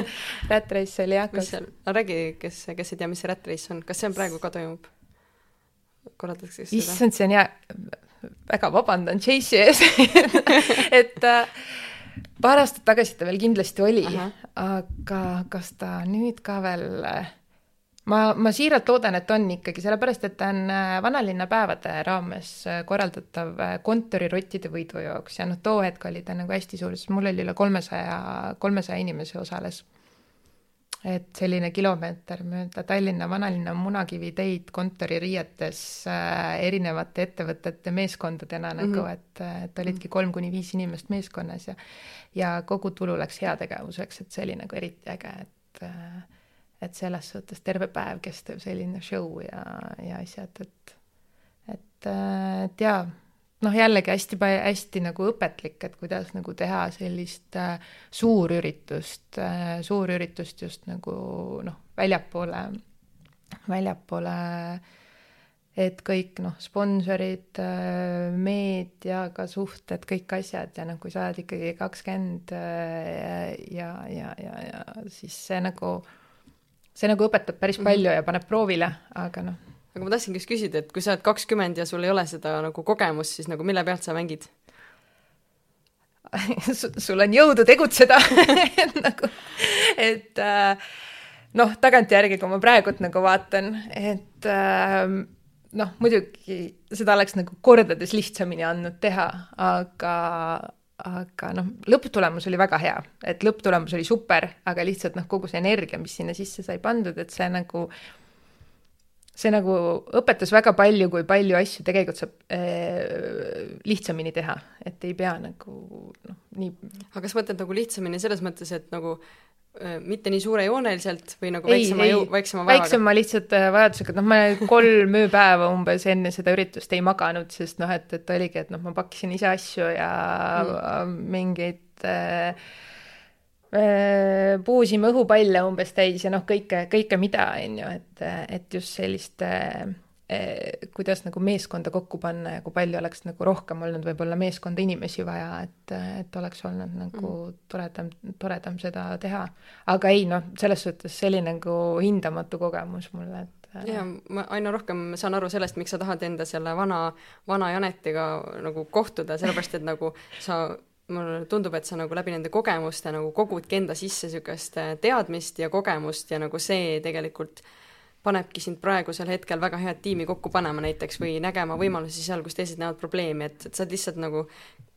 Rat Race oli jah, mis kas seal, no räägi, kes, kes ei tea, mis see Rat Race on, kas see on praegu ka toimub? korraldatakse seda? issand, see on hea, väga vabandan Chase'i ees. Et äh, paar aastat tagasi ta veel kindlasti oli, aga kas ta nüüd ka veel äh, ma, ma siiralt loodan, et on ikkagi, sellepärast et ta on äh, vanalinna päevade raames äh, korraldatav äh, kontorirottide võidujooks ja noh, too hetk oli ta nagu hästi suur, sest mul oli üle kolmesaja, kolmesaja inimese osales. et selline kilomeeter mööda Tallinna vanalinna munakiviteid kontoririietes äh, erinevate ettevõtete meeskondadena mm -hmm. nagu, et, et olidki kolm kuni viis inimest meeskonnas ja ja kogu tulu läks heategevuseks, et see oli nagu eriti äge, et äh, et selles suhtes terve päev kestev selline show ja, ja asjad, et et, et jaa, noh, jällegi hästi hästi nagu õpetlik, et kuidas nagu teha sellist äh, suurüritust äh,, suurüritust just nagu noh, väljapoole, väljapoole et kõik noh, sponsorid, meediaga suhted, kõik asjad ja noh, kui sa oled ikkagi kakskümmend ja, ja, ja, ja siis see nagu, see nagu õpetab päris palju ja paneb proovile, aga noh, aga ma tahtsingi just küsida, et kui sa oled kakskümmend ja sul ei ole seda nagu kogemust, siis nagu mille pealt sa mängid? sul on jõudu tegutseda et nagu, et äh, noh, tagantjärgi, kui ma praegult nagu vaatan, et äh, noh, muidugi seda oleks nagu kordades lihtsamini andnud teha, aga aga noh, lõpptulemus oli väga hea, et lõpptulemus oli super, aga lihtsalt noh, kogu see energia, mis sinna sisse sai pandud, et see nagu see nagu õpetas väga palju, kui palju asju tegelikult saab äh, lihtsamini teha, et ei pea nagu noh, nii aga kas mõtled nagu lihtsamini selles mõttes, et nagu mitte nii suurejooneliselt või nagu Ei, väiksema väiksema vaevaga? väiksema lihtsalt äh, vajadusega, noh, ma kolm ööpäeva umbes enne seda üritust ei maganud, sest noh, et, et oligi, et noh, ma pakkisin ise asju ja mm. mingeid äh, äh, puusime õhupalle umbes täis ja noh, kõike, kõike mida, on ju, et, et just sellist äh, kuidas nagu meeskonda kokku panna ja kui palju oleks nagu rohkem olnud võib-olla meeskonda inimesi vaja, et, et oleks olnud nagu mm. toredam, toredam seda teha. aga ei noh, selles suhtes oli nagu hindamatu kogemus mulle, et ja ma aina rohkem saan aru sellest, miks sa tahad enda selle vana, vana Janetiga nagu kohtuda, sellepärast et nagu sa mulle tundub, et sa nagu läbi nende kogemuste nagu kogudki enda sisse niisugust äh, teadmist ja kogemust ja nagu see tegelikult panebki sind praegusel hetkel väga head tiimi kokku panema näiteks või nägema võimalusi seal, kus teised näevad probleemi, et, et sa oled lihtsalt nagu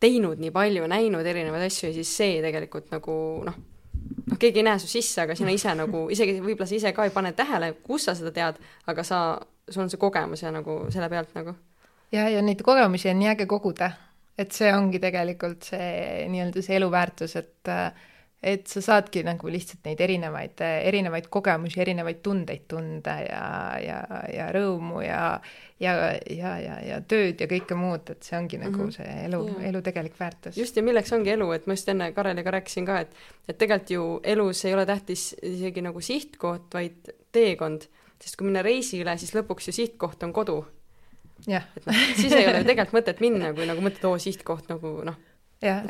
teinud nii palju, näinud erinevaid asju ja siis see tegelikult nagu noh, noh, keegi ei näe su sisse, aga sina ise nagu, isegi võib-olla sa ise ka ei pane tähele, kus sa seda tead, aga sa, sul on see kogemus ja nagu selle pealt nagu. ja, ja neid kogemusi on nii äge koguda, et see ongi tegelikult see nii-öelda see eluväärtus, et et sa saadki nagu lihtsalt neid erinevaid, erinevaid kogemusi, erinevaid tundeid tunda ja, ja, ja rõõmu ja ja, ja, ja, ja tööd ja kõike muud, et see ongi nagu mm -hmm. see elu yeah., elu tegelik väärtus. just, ja milleks ongi elu, et ma just enne Kareliga rääkisin ka, et et tegelikult ju elus ei ole tähtis isegi nagu sihtkoht, vaid teekond, sest kui minna reisile, siis lõpuks ju sihtkoht on kodu. jah. et noh, siis ei ole ju tegelikult mõtet minna, kui nagu mõtled, oo, sihtkoht nagu noh,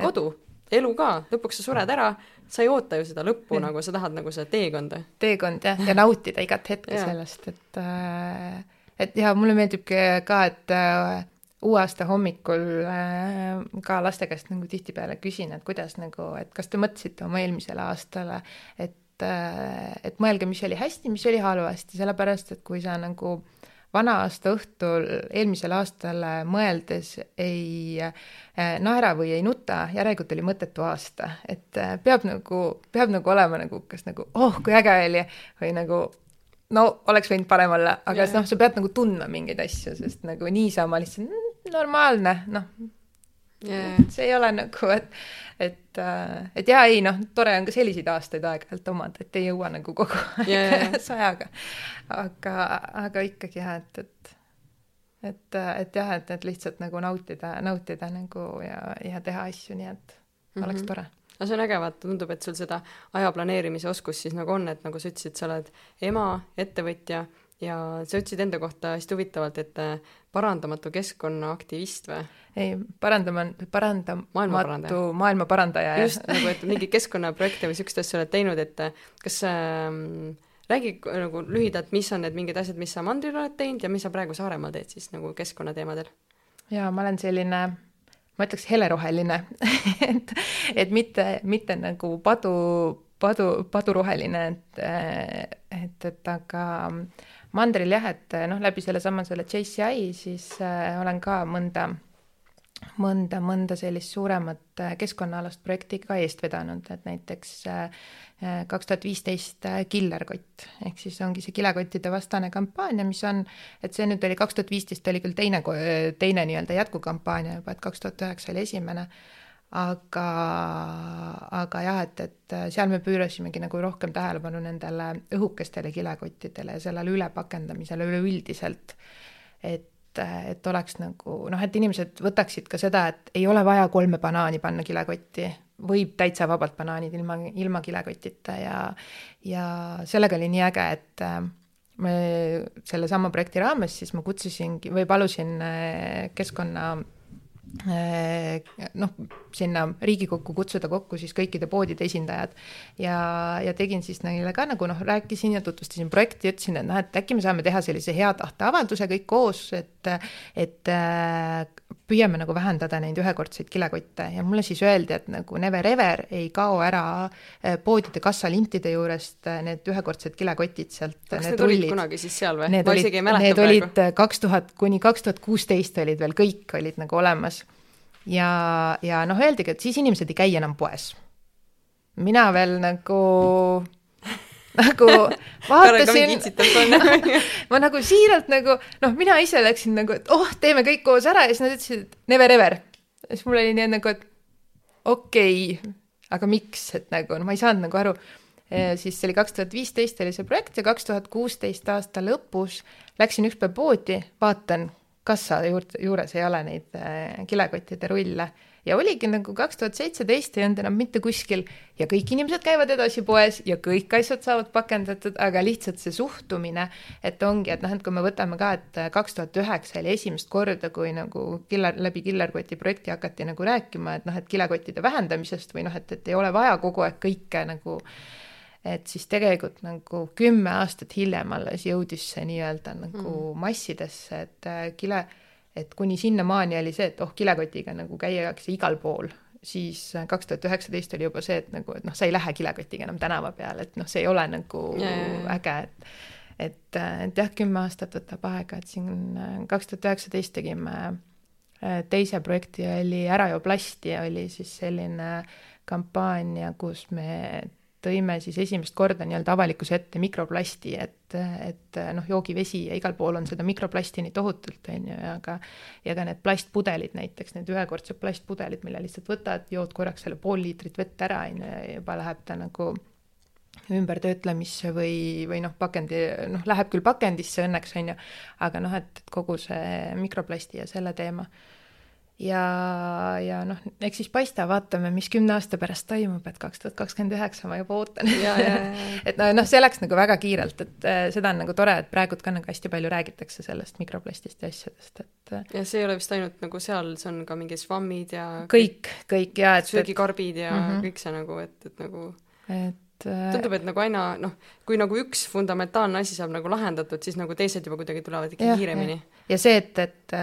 kodu et elu ka, lõpuks sa sured ära, sa ei oota ju seda lõppu nagu, sa tahad nagu seda teekonda. teekond jah, ja nautida igat hetke sellest, et äh, et ja mulle meeldib ka, et äh, uue aasta hommikul äh, ka laste käest nagu tihtipeale küsin, et kuidas nagu, et kas te mõtlesite oma eelmisele aastale, et et mõelge, mis oli hästi, mis oli halvasti, sellepärast et kui sa nagu vana aasta õhtul eelmisele aastale mõeldes ei äh, naera või ei nuta, järelikult oli mõttetu aasta, et äh, peab nagu, peab nagu olema nagu kas nagu oh, kui äge oli või nagu no oleks võinud parem olla, aga yeah. noh, sa pead nagu tundma mingeid asju, sest nagu niisama lihtsalt mm, normaalne, noh. See ei ole nagu, et et, äh, et jaa, ei noh, tore on ka selliseid aastaid aeg-ajalt omada, et ei jõua nagu kogu aeg yeah. sajaga. aga, aga ikkagi jah, et, et et, et jah, et, et lihtsalt nagu nautida, nautida nagu ja, ja teha asju, nii et mm -hmm. oleks tore no see on äge, vaata, tundub, et sul seda aja planeerimise oskust siis nagu on, et nagu sa ütlesid, sa oled ema, ettevõtja ja sa ütlesid enda kohta hästi huvitavalt, et äh, parandamatu keskkonnaaktivist või? ei, parandama, parandamatu maailma parandaja. just, nagu et mingeid keskkonnaprojekte või niisugust asja oled teinud, et äh, kas ähm, räägi nagu lühidalt, mis on need mingid asjad, mis sa mandril oled teinud ja mis sa praegu Saaremaal teed siis nagu keskkonnateemadel? jaa, ma olen selline ma ütleks heleroheline et, et mitte, mitte nagu padu, padu, paduroheline, et, et, et aga mandril jah, et noh, läbi sellesama selle JCI siis äh, olen ka mõnda mõnda, mõnda sellist suuremat äh, keskkonnaalast projekti ka eest vedanud, et näiteks kaks tuhat viisteist killerkott, ehk siis ongi see kilekottide vastane kampaania, mis on, et see nüüd oli kaks tuhat viisteist oli küll teine, teine nii-öelda jätkukampaania juba, et kaks tuhat üheksa oli esimene aga, aga jah, et, et seal me pöörasimegi nagu rohkem tähelepanu nendele õhukestele kilekottidele ja sellele ülepakendamisele üleüldiselt. et, et oleks nagu noh, et inimesed võtaksid ka seda, et ei ole vaja kolme banaani panna kilekotti, võib täitsa vabalt banaanid ilma, ilma kilekotita ja, ja sellega oli nii äge, et me sellesama projekti raames siis ma kutsusingi või palusin keskkonna Äh, noh, sinna Riigikokku kutsuda kokku siis kõikide poodide esindajad. Ja, ja tegin siis neile ka nagu noh, rääkisin ja tutvustasin projekti, ütlesin, et noh, et äkki me saame teha sellise hea tahte avalduse kõik koos, et et äh, püüame nagu vähendada neid ühekordseid kilekotte ja mulle siis öeldi, et nagu never ever ei kao ära äh, poodide kassalintide juurest need ühekordsed kilekotid sealt. kas need, need olid kunagi siis seal või? ma isegi ei mäleta praegu. Need olid kaks tuhat kuni kaks tuhat kuusteist olid veel kõik olid nagu olemas ja, ja noh, öeldigi, et siis inimesed ei käi enam poes. mina veel nagu nagu vaatasin ma nagu siiralt nagu noh, mina ise läksin nagu, et oh, teeme kõik koos ära ja siis nad ütlesid, et never ever. ja siis mul oli nii nagu, et okei okay,, aga miks, et nagu noh, ma ei saanud nagu aru. siis see oli kaks tuhat viisteist oli see projekt ja kaks tuhat kuusteist aasta lõpus läksin ükspäev poodi, vaatan kassa juurde, juures ei ole neid äh, kilekottide rulle ja oligi nagu kaks tuhat seitseteist ei olnud enam mitte kuskil ja kõik inimesed käivad edasi poes ja kõik asjad saavad pakendatud, aga lihtsalt see suhtumine, et ongi, et noh, et kui me võtame ka, et kaks tuhat üheksa oli esimest korda, kui nagu killer, läbi killerkoti projekti hakati nagu rääkima, et noh, et kilekottide vähendamisest või noh, et, et ei ole vaja kogu aeg kõike nagu et siis tegelikult nagu kümme aastat hiljem alles jõudis see nii-öelda nagu mm. massidesse, et äh, kile, et kuni sinnamaani oli see, et oh, kilekotiga nagu käiakse igal pool, siis kaks tuhat üheksateist oli juba see, et nagu, et noh, sa ei lähe kilekotiga enam tänava peale, et noh, see ei ole nagu ja, ja, äge, et et, et jah, kümme aastat võtab aega, et siin kaks tuhat üheksateist tegime teise projekti oli Ära joo plasti, oli siis selline kampaania, kus me tõime siis esimest korda nii-öelda avalikkuse ette mikroplasti, et, et noh, joogivesi ja igal pool on seda mikroplasti nii tohutult, on ju, ja ka ja ka need plastpudelid näiteks, need ühekordsed plastpudelid, mille lihtsalt võtad, jood korraks selle pool liitrit vett ära, on ju, ja juba läheb ta nagu ümbertöötlemisse või, või noh, pakendi, noh, läheb küll pakendisse õnneks, on ju, aga noh, et kogu see mikroplasti ja selle teema ja, ja noh, eks siis paista, vaatame, mis kümne aasta pärast toimub, et kaks tuhat kakskümmend üheksa ma juba ootan. et noh, noh, see läks nagu väga kiirelt, et äh, seda on nagu tore, et praegult ka nagu hästi palju räägitakse sellest mikroplastist ja asjadest, et äh, ja see ei ole vist ainult nagu seal, see on ka mingid švammid ja kõik, kõik ja et söögikarbid ja mm -hmm. kõik see nagu, et, et nagu et Äh, tundub, et nagu aina noh, kui nagu üks fundamentaalne asi saab nagu lahendatud, siis nagu teised juba kuidagi tulevad ikka ja, kiiremini. ja see, et, et,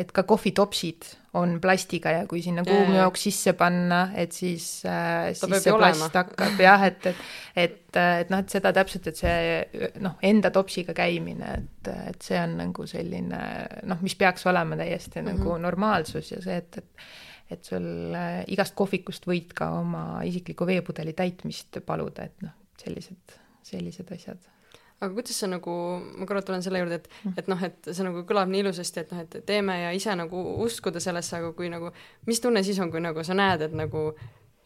et ka kohvitopsid on plastiga ja kui sinna kuumjooks sisse panna, et siis, äh, siis see plast olema. hakkab jah, et, et, et, et noh, et seda täpselt, et see noh, enda topsiga käimine, et, et see on nagu selline noh, mis peaks olema täiesti mm -hmm. nagu normaalsus ja see, et, et et sul äh, igast kohvikust võid ka oma isikliku veepudeli täitmist paluda, et noh, sellised, sellised asjad aga kuidas sa nagu, ma korra tulen selle juurde, et, mm. et noh, et see nagu kõlab nii ilusasti, et noh, et teeme ja ise nagu uskuda sellesse, aga kui nagu, mis tunne siis on, kui nagu sa näed, et nagu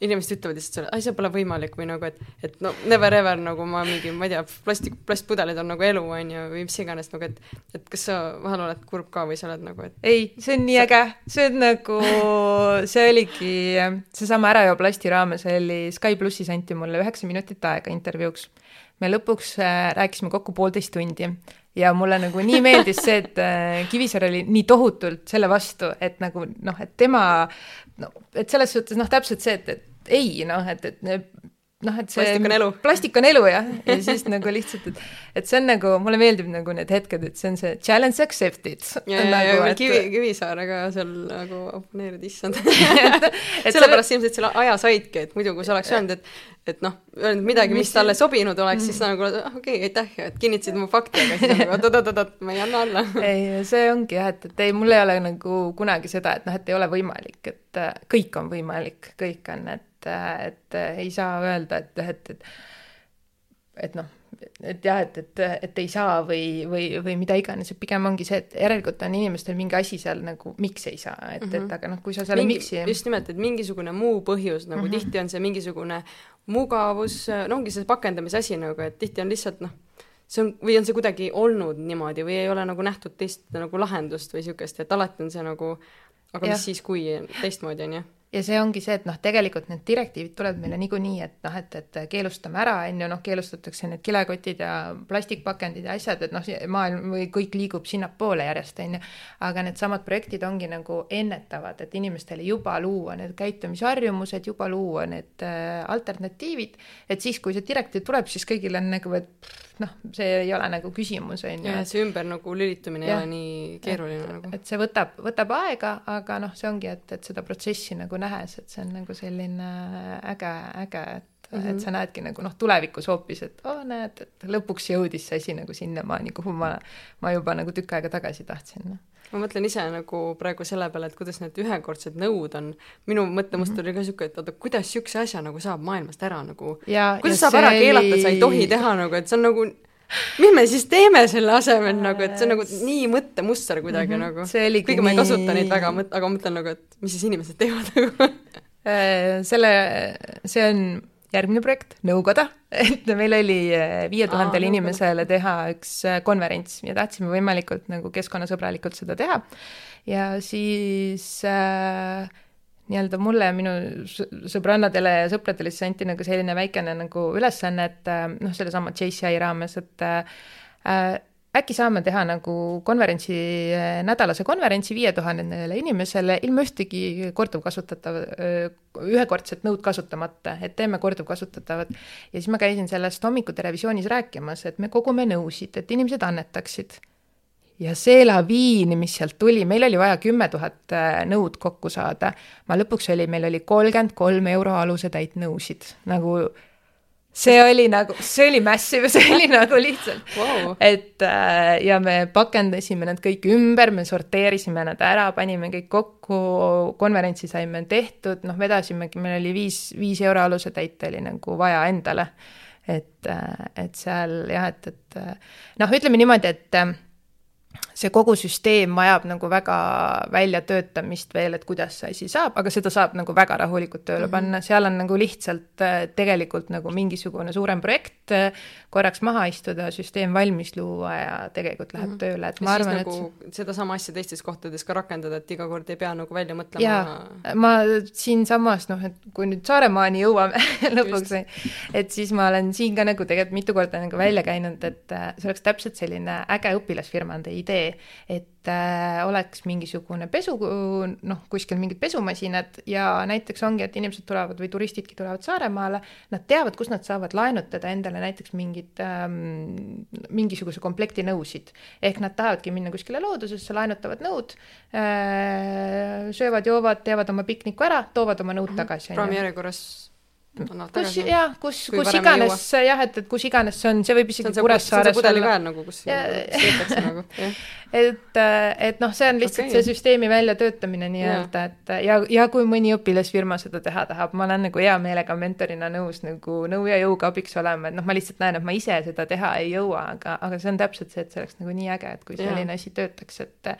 inimesed ütlevad lihtsalt sulle, ai, see pole võimalik või nagu, et, et no never ever nagu ma mingi, ma ei tea, plastik, plastpudelid on nagu elu, on ju, või mis iganes nagu, et, et kas sa vahel oled kurb ka või sa oled nagu, et. ei, see on nii äge, see on nagu, see oligi, seesama Ära joo plasti raames oli Sky plussis anti mulle üheksa minutit aega intervjuuks. me lõpuks äh, rääkisime kokku poolteist tundi ja mulle nagu nii meeldis see, et äh, Kivisäär oli nii tohutult selle vastu, et nagu noh, et tema no, et selles suhtes noh, täpselt see, et, et ei noh, et, et noh, et see plastik on elu. plastik on elu jah, ja siis nagu lihtsalt, et et see on nagu, mulle meeldib nagu need hetked, et see on see challenge accepted. ja, ja, nagu, ja et... Kivi, Kivisaarega seal nagu oponeerida, issand sellepärast selle... ilmselt selle aja saidki, et muidu kui sa oleks öelnud, et et noh, öelnud midagi, mis talle sobinud oleks, siis sa nagu ah, okei okay,, aitäh, et kinnitasid mu fakti, aga siis nagu oot-oot-oot, ma ei anna alla. ei, see ongi jah, et, et ei, mul ei ole nagu kunagi seda, et noh, et ei ole võimalik, et kõik on võimalik, kõik on, et et, et ei saa öelda, et, et, et et noh, et jah, et, et, et ei saa või, või, või mida iganes, et pigem ongi see, et järelikult on inimestel mingi asi seal nagu, miks ei saa, et mm, -hmm. et mhm. aga noh, kui sa selle mingi, miks'i just nimelt, et mingisugune muu põhjus, nagu mm -hmm. tihti on see mingisugune mugavus, no ongi see pakendamise asi nagu, et tihti on lihtsalt noh, see on, või on see kuidagi olnud niimoodi või ei ole nagu nähtud teist nagu lahendust või niisugust, et alati on see nagu aga ja. mis siis, kui teistmoodi, on ju ja see ongi see, et noh, tegelikult need direktiivid tulevad meile niikuinii, et noh, et, et keelustame ära, on ju, noh, keelustatakse need kilekotid ja plastikpakendid ja asjad, et noh, maailm või kõik liigub sinnapoole järjest, on ju. aga needsamad projektid ongi nagu ennetavad, et inimestele juba luua need käitumisharjumused, juba luua need äh, alternatiivid, et siis, kui see direktiiv tuleb, siis kõigil on nagu, et noh, see ei ole nagu küsimus, on ju. see ümber nagu lülitumine ei ole nii keeruline et, nagu. et see võtab, võtab aega, aga noh, see ongi, et, et seda protsessi nagu nähes, et see on nagu selline äge, äge, et mm, -hmm. et sa näedki nagu noh, tulevikus hoopis, et oo oh,, näed, et lõpuks jõudis see asi nagu sinnamaani, kuhu ma, ma juba nagu tükk aega tagasi tahtsin no ma mõtlen ise nagu praegu selle peale, et kuidas need ühekordsed nõud on, minu mõttemust -hmm. oli ka niisugune, et oota, kuidas niisuguse asja nagu saab maailmast ära nagu, kuidas saab ära keelata oli..., sa ei tohi teha nagu, et see on nagu mis me siis teeme selle asemel nagu, et see on nagu nii mõttemuster kuidagi mm -hmm. nagu. kuigi ma ei kasuta neid väga, aga ma mõtlen nagu, et mis siis inimesed teevad nagu äh, selle, see on järgmine projekt, nõukoda, et meil oli eh, viie tuhandele inimesele teha üks eh, konverents. Ja tahtsime võimalikult nagu keskkonnasõbralikult seda teha. ja siis äh, nii-öelda mulle ja minu sõbrannadele ja sõpradele siis anti nagu selline väikene nagu ülesanne, et noh, sellesama JCI raames, et äh, äkki saame teha nagu konverentsi, nädalase konverentsi viie tuhandele inimesele ilma ühtegi korduvkasutatav, ühekordset nõud kasutamata, et teeme korduvkasutatavat. ja siis ma käisin sellest hommikul televisioonis rääkimas, et me kogume nõusid, et inimesed annetaksid. ja see laviin, mis sealt tuli, meil oli vaja kümme tuhat äh, nõud kokku saada. ma lõpuks oli, meil oli kolmkümmend kolm euro alusetäit nõusid, nagu see oli nagu, see oli massive, see oli nagu lihtsalt wow., et äh, ja me pakendasime need kõik ümber, me sorteerisime nad ära, panime kõik kokku, konverentsi saime tehtud, noh, vedasimegi, meil oli viis, viis euro alusetäit oli nagu vaja endale. et, äh, et seal jah, et, et noh, ütleme niimoodi, et see kogu süsteem vajab nagu väga väljatöötamist veel, et kuidas see asi saab, aga seda saab nagu väga rahulikult tööle mm -hmm. panna, seal on nagu lihtsalt äh, tegelikult nagu mingisugune suurem projekt, äh, korraks maha istuda, süsteem valmis luua ja tegelikult läheb mm -hmm. tööle, et ma ja arvan, nagu et sedasama asja teistes kohtades ka rakendada, et iga kord ei pea nagu välja mõtlema. jaa, ma siinsamas noh, et kui nüüd Saaremaani jõuame lõpuks, et siis ma olen siin ka nagu tegelikult mitu korda nagu välja käinud, et äh, see oleks täpselt selline äge õpilasfirmade idee, et äh, oleks mingisugune pesu, noh, kuskil mingid pesumasinad ja näiteks ongi, et inimesed tulevad või turistidki tulevad Saaremaale, nad teavad, kus nad saavad laenutada endale näiteks mingid ähm,, mingisuguse komplekti nõusid. ehk nad tahavadki minna kuskile loodusesse, laenutavad nõud äh,, söövad-joovad, teevad oma pikniku ära, toovad oma nõud -hmm. tagasi. praamijärjekorras kus jah, kus, kus iganes jah, et, et kus iganes see on, see võib isegi Kuressaares olla. pudeliväel nagu, kus sõidetakse nagu, jah. et, et noh, see on lihtsalt okay. see süsteemi väljatöötamine nii-öelda, et ja, ja kui mõni õpilasfirma seda teha tahab, ma olen nagu hea meelega mentorina nõus nagu nõu ja jõuga abiks olema, et noh, ma lihtsalt näen, et ma ise seda teha ei jõua, aga, aga see on täpselt see, et see oleks nagu nii äge, et kui selline asi töötaks, et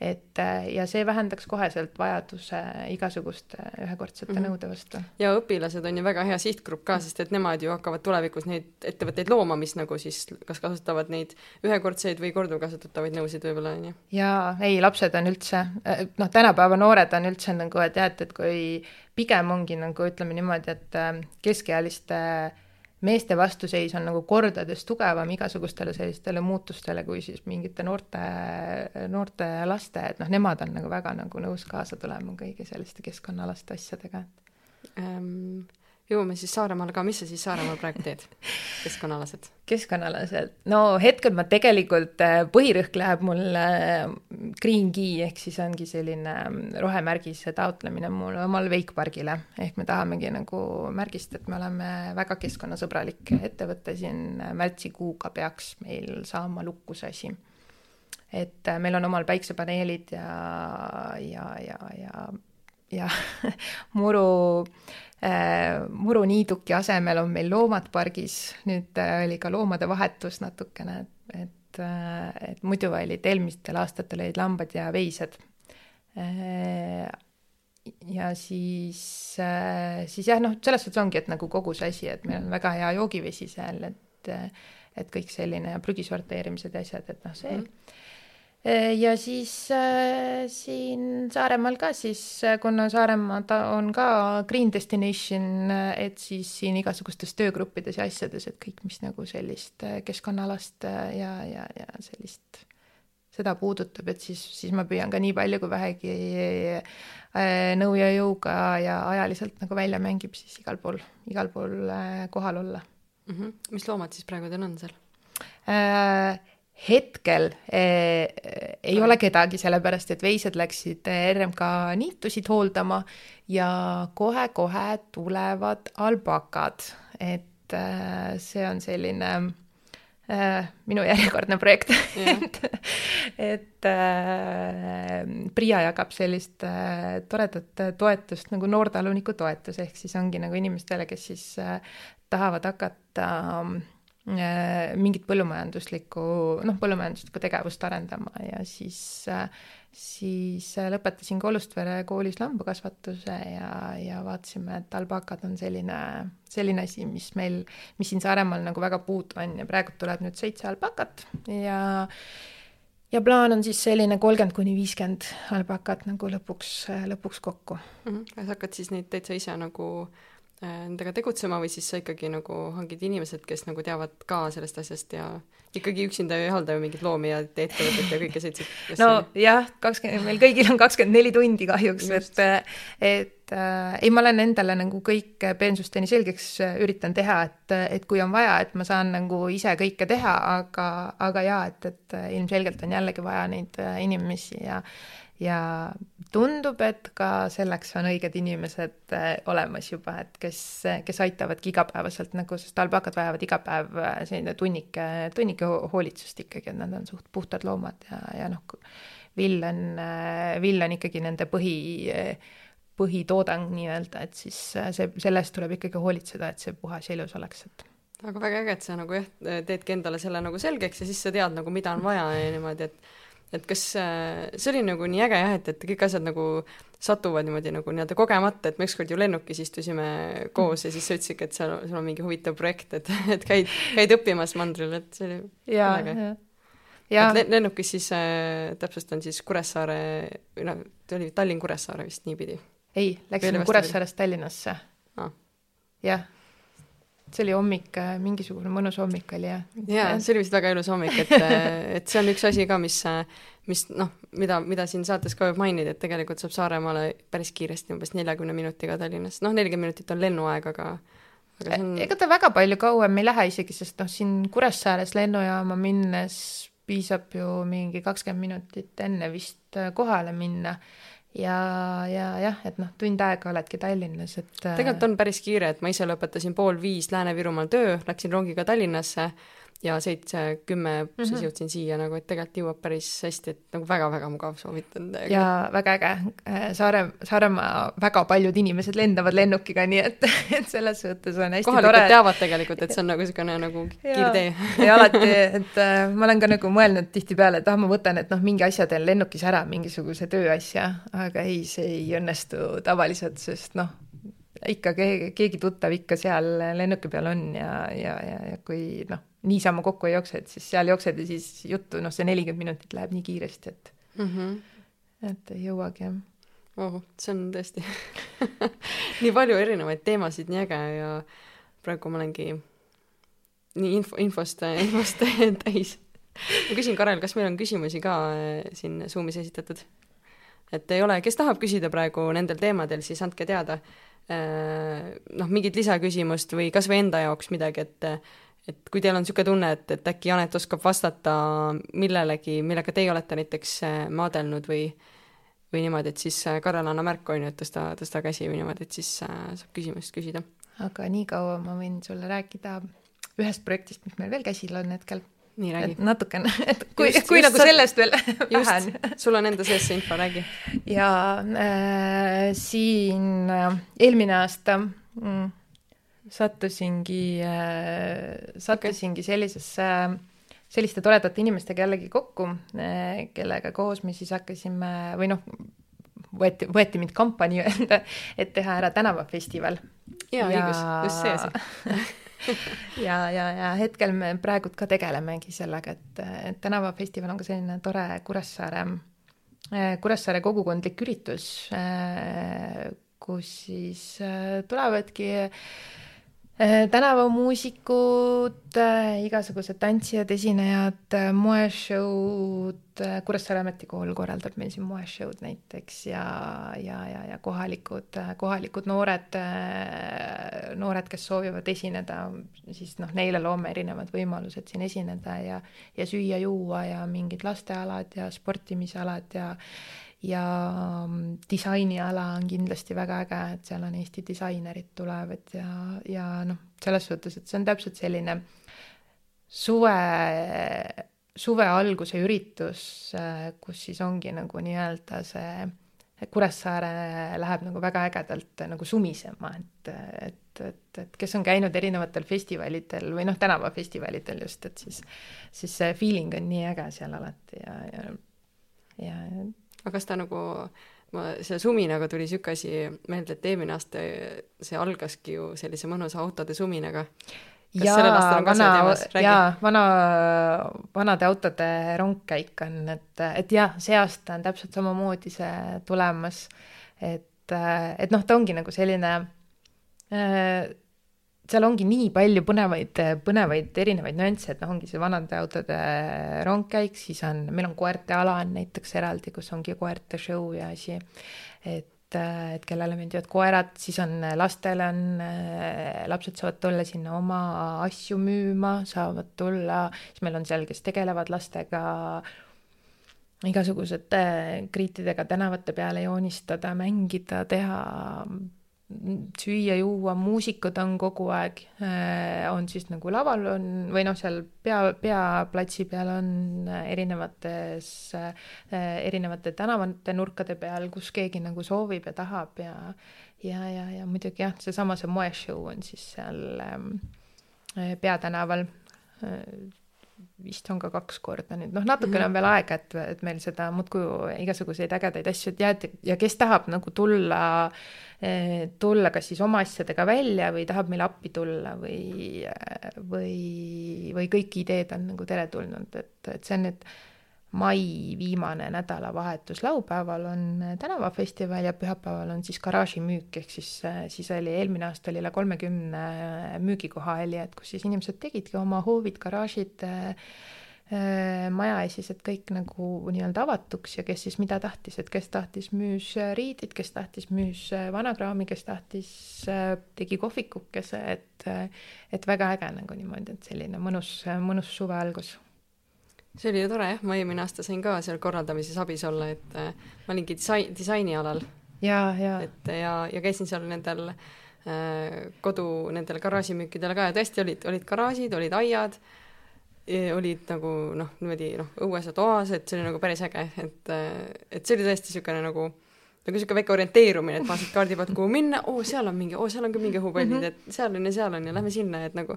et ja see vähendaks koheselt vajaduse igasuguste ühekordsete mm -hmm. nõude vastu. ja õpilased on ju väga hea sihtgrupp ka, sest et nemad ju hakkavad tulevikus neid ettevõtteid looma, mis nagu siis kas kasutavad neid ühekordseid või korduvkasutatavaid nõusid võib-olla, on ju. jaa, ei, lapsed on üldse, noh, tänapäeva noored on üldse nagu, et jah, et, et kui pigem ongi nagu ütleme niimoodi, et keskealiste äh, meeste vastuseis on nagu kordades tugevam igasugustele sellistele muutustele kui siis mingite noorte, noorte laste, et noh, nemad on nagu väga nagu nõus kaasa tulema kõigi selliste keskkonnaalaste asjadega. Ähm, jõuame siis Saaremaale ka, mis sa siis Saaremaal praegu teed, keskkonnaalased? keskkonnaalaselt, no hetkel ma tegelikult, äh, põhirõhk läheb mul äh, Green Key ehk siis ongi selline mm, rohemärgise taotlemine mul omal veikpargile, ehk me tahamegi nagu märgist, et me oleme väga keskkonnasõbralik ettevõte, siin märtsikuuga peaks meil saama lukku see asi. et äh, meil on omal päiksepaneelid ja, ja, ja, ja, ja muru äh, Äh, muruniiduki asemel on meil loomad pargis, nüüd äh, oli ka loomade vahetus natukene, et, äh, et muidu olid eelmistel aastatel olid lambad ja veised. ja siis, siis jah, noh, selles suhtes ongi, et nagu kogu see asi, et meil on väga hea joogivesi seal, et et kõik selline prügi sorteerimised ja asjad, et noh, see mm. Äh, ja siis äh, siin Saaremaal ka siis, äh, kuna Saaremaa ta on ka green destination, äh, et siis siin igasugustes töögruppides ja asjades, et kõik, mis nagu sellist keskkonnaalast ja, ja, ja sellist, seda puudutab, et siis, siis ma püüan ka nii palju kui vähegi äh, nõu ja jõuga ja ajaliselt nagu välja mängib, siis igal pool, igal pool kohal olla mm. -hmm. mis loomad siis praegu teil on seal äh,? Hetkel eh, ei ole kedagi, sellepärast et veised läksid eh, RMK niitusid hooldama ja kohe-kohe tulevad albakad, et eh, see on selline eh, minu järjekordne projekt. Et, et äh, PRIA jagab sellist äh, toredat toetust nagu noortaluniku toetus, ehk siis ongi nagu inimestele, kes siis tahavad hakata mingit põllumajanduslikku, noh, põllumajanduslikku tegevust arendama ja siis, siis lõpetasin Kolustvere koolis lambakasvatuse ja, ja vaatasime, et alpakad on selline, selline asi, mis meil, mis siin Saaremaal nagu väga puudu on ja praegu tuleb nüüd seitse alpakat ja ja plaan on siis selline kolmkümmend kuni viiskümmend alpakat nagu lõpuks, lõpuks kokku mm. -hmm. sa hakkad siis neid täitsa ise nagu äh, Äh, nendega tegutsema või siis sa ikkagi nagu hangid inimesed, kes nagu teavad ka sellest asjast ja ikkagi üksinda ei halda ju mingeid loomi ja ettevõtet ja kõike seitse no jah, kakskümmend, meil kõigil on kakskümmend neli tundi kahjuks, et et äh, ei, ma olen endale nagu kõik peensusteni selgeks äh, üritan teha, et, et kui on vaja, et ma saan nagu ise kõike teha, aga, aga jaa, et, et ilmselgelt on jällegi vaja neid äh, inimesi ja ja tundub, et ka selleks on õiged inimesed äh, olemas juba, et kes, kes aitavadki igapäevaselt nagu, sest alpakad vajavad iga päev äh, selline tunnike, tunnike hoolitsust ikkagi, et nad on suht puhtad loomad ja, ja noh, vill on, vill on ikkagi nende põhi põhitoodang nii-öelda, et siis äh, see, selle eest tuleb ikkagi hoolitseda, et see puhas ja ilus oleks, et aga väga äge, et sa nagu jah, teedki endale selle nagu selgeks ja siis sa tead nagu, mida on vaja ja niimoodi, et et kas äh, see oli nagu nii äge jah, et, et kõik asjad nagu satuvad niimoodi nagu nii-öelda kogemata, et me ükskord ju lennukis istusime koos ja siis sa ütlesidki, et seal, sul on mingi huvitav projekt, et, et käid, käid õppimas mandril, et see oli jaa, äge. et lennukis siis äh, täpsustan siis Kuressaare, või noh, ta oli Tallinn-Kuressaare vist niipidi. Ei, läksime Kuressaarest Tallinnasse. Ah.. jah, see oli hommik, äh, mingisugune mõnus hommik oli jah. jaa, see oli vist väga ilus hommik, et, äh, et see on üks asi ka, mis, äh, mis noh, mida, mida siin saates ka võib mainida, et tegelikult saab Saaremaale päris kiiresti, umbes neljakümne minutiga Tallinnast, noh, nelikümmend minutit on lennuaeg, aga aga see on ega ta väga palju kauem ei lähe isegi, sest noh, siin Kuressaares lennujaama minnes piisab ju mingi kakskümmend minutit enne vist kohale minna ja, ja jah, et noh, tund aega oledki Tallinnas, et tegelikult on päris kiire, et ma ise lõpetasin pool viis Lääne-Virumaal töö, läksin rongiga Tallinnasse ja seitse, kümme siis mm -hmm. jõudsin siia nagu, et tegelikult jõuab päris hästi, et nagu väga-väga mugav, soovitan täiega. ja väga äge, äh, Saare, Saaremaa väga paljud inimesed lendavad lennukiga, nii et, et selles suhtes on hästi kohalikud tore. teavad tegelikult, et see on nagu niisugune nagu kiirtee. ja alati, et äh, ma olen ka nagu mõelnud tihtipeale, et ah, ma võtan, et noh, mingi asja teen lennukis ära, mingisuguse tööasja, aga ei, see ei õnnestu tavaliselt, sest noh, ikka keegi, keegi tuttav ikka seal lennuki peal on ja, ja, ja, ja kui noh, niisama kokku ei jookse, et siis seal jooksed ja siis juttu, noh, see nelikümmend minutit läheb nii kiiresti, et mm, -hmm. et ei jõuagi, jah. oh, see on tõesti nii palju erinevaid teemasid, nii äge ja praegu ma olengi nii info, infost, infost täis. ma küsin, Karel, kas meil on küsimusi ka äh, siin Zoomis esitatud? et ei ole, kes tahab küsida praegu nendel teemadel, siis andke teada. Äh, noh, mingit lisaküsimust või kas või enda jaoks midagi, et et kui teil on niisugune tunne, et, et äkki Janet oskab vastata millelegi, millega teie olete näiteks äh, maadelnud või või niimoodi, et siis äh, Karel anna märku, on ju, et tõsta, tõsta käsi või niimoodi, et siis saab küsimust küsida. aga niikaua ma võin sulle rääkida ühest projektist, mis meil veel käsil on hetkel. Nii, räägi. natukene, et kui, kui just, nagu sellest veel vähe on. sul on enda sees see info, räägi. ja äh, siin äh, eelmine aasta mm, sattusingi äh,, sattusingi okay. sellisesse, selliste toredate inimestega jällegi kokku äh,, kellega koos me siis hakkasime või noh, võeti, võeti mind kampa nii-öelda, et teha ära tänavafestival. jaa ja..., õigus, just see asi ja, ja, ja hetkel me praegult ka tegelemegi sellega, et, et tänavafestival on ka selline tore Kuressaare, äh, Kuressaare kogukondlik üritus, äh, kus siis äh, tulevadki Äh, tänavamuusikud, äh, igasugused tantsijad, esinejad, äh, moeshow'd, Kuressaare Ametikool korraldab meil siin moeshow'd näiteks ja, ja, ja, ja kohalikud, kohalikud noored, noored, kes soovivad esineda, siis noh, neile loome erinevad võimalused siin esineda ja, ja süüa-juua ja mingid lastealad ja sportimisalad ja ja mm, disainiala on kindlasti väga äge, et seal on Eesti disainerid tulevad ja, ja noh, selles suhtes, et see on täpselt selline suve, suve alguse üritus, kus siis ongi nagu nii-öelda see Kuressaare läheb nagu väga ägedalt nagu sumisema, et, et, et, et kes on käinud erinevatel festivalidel või noh, tänavafestivalidel just, et siis, siis see feeling on nii äge seal alati ja, ja, ja aga kas ta nagu, ma, selle suminaga tuli niisugune asi meelde, et eelmine aasta see algaski ju sellise mõnusa autode suminaga. jaa, vana, jaa, vana, vanade autode rongkäik on, et, et jah, see aasta on täpselt samamoodi see tulemas, et, et noh, ta ongi nagu selline äh, seal ongi nii palju põnevaid, põnevaid erinevaid nüansse, et noh, ongi see vanade autode rongkäik, siis on, meil on koerte ala on näiteks eraldi, kus ongi koerte show ja asi. et, et kellele meeldivad koerad, siis on lastele on, lapsed saavad tulla sinna oma asju müüma, saavad tulla, siis meil on seal, kes tegelevad lastega, igasugused kriitidega tänavate peale joonistada, mängida, teha süüa-juua, muusikud on kogu aeg, äh, on siis nagu laval on või noh, seal pea, peaplatsi peal on erinevates, äh, erinevate tänavate nurkade peal, kus keegi nagu soovib ja tahab ja ja, ja, ja muidugi jah, seesama see moeshow on siis seal ähm, peatänaval vist on ka kaks korda nüüd, noh, natukene mm -hmm. on veel aega, et, et meil seda muudkui igasuguseid ägedaid asju tead ja kes tahab nagu tulla, eh, tulla kas siis oma asjadega välja või tahab meile appi tulla või, või, või kõik ideed on nagu teretulnud, et, et see on nüüd mai viimane nädalavahetus, laupäeval on tänavafestival ja pühapäeval on siis garaažimüük, ehk siis, siis oli eelmine aasta oli üle kolmekümne müügikoha oli, et kus siis inimesed tegidki oma hoovid, garaažid äh, maja ees, et kõik nagu nii-öelda avatuks ja kes siis mida tahtis, et kes tahtis, müüs riidid, kes tahtis, müüs vanakraami, kes tahtis, tegi kohvikukese, et et väga äge nagu niimoodi, et selline mõnus, mõnus suve algus see oli ju tore jah, ma eelmine aasta sain ka seal korraldamises abis olla, et äh, ma olingi disain, disainialal. ja, ja. et ja, ja käisin seal nendel äh, kodu nendel garaažimüükidel ka ja tõesti olid, olid garaažid, olid aiad, olid nagu noh, niimoodi noh, õues ja toas, et see oli nagu päris äge, et, äh, et see oli tõesti niisugune nagu nagu niisugune väike orienteerumine, et vaatasid kaardi pealt, kuhu minna, oo, seal on mingi, oo, seal on ka mingi õhupallid mm, -hmm. et seal on ja seal on ja lähme sinna, et nagu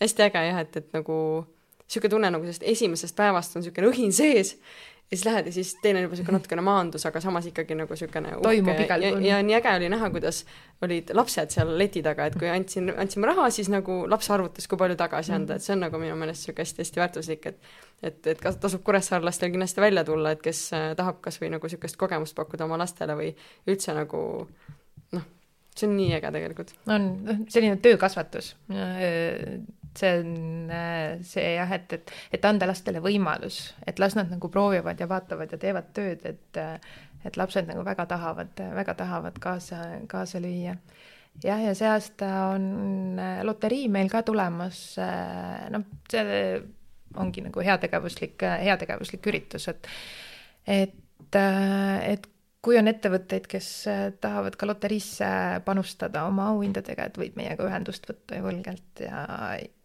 hästi äge jah, et, et nagu niisugune tunne nagu sellest esimesest päevast on niisugune õhin sees ja siis lähed ja siis teine juba niisugune natukene maandus, aga samas ikkagi nagu niisugune toimub igal pool. ja nii äge oli näha, kuidas olid lapsed seal leti taga, et kui andsin, andsime raha, siis nagu laps arvutas, kui palju tagasi anda, et see on nagu minu meelest niisugune hästi-hästi väärtuslik, et et, et kas tasub Kuressaarlastel kindlasti välja tulla, et kes äh, tahab kas või nagu niisugust kogemust pakkuda oma lastele või üldse nagu noh, see on nii äge tegelikult. on, noh, selline töökasvatus äh, see on äh, see jah, et, et, et anda lastele võimalus, et las nad nagu proovivad ja vaatavad ja teevad tööd, et et lapsed nagu väga tahavad, väga tahavad kaasa, kaasa lüüa. jah, ja see aasta on äh, loterii meil ka tulemas, äh, noh, see ongi nagu heategevuslik, heategevuslik üritus, et et, et kui on ettevõtteid, kes äh, tahavad ka loteriisse panustada oma auhindadega, et võid meiega ühendust võtta julgelt ja,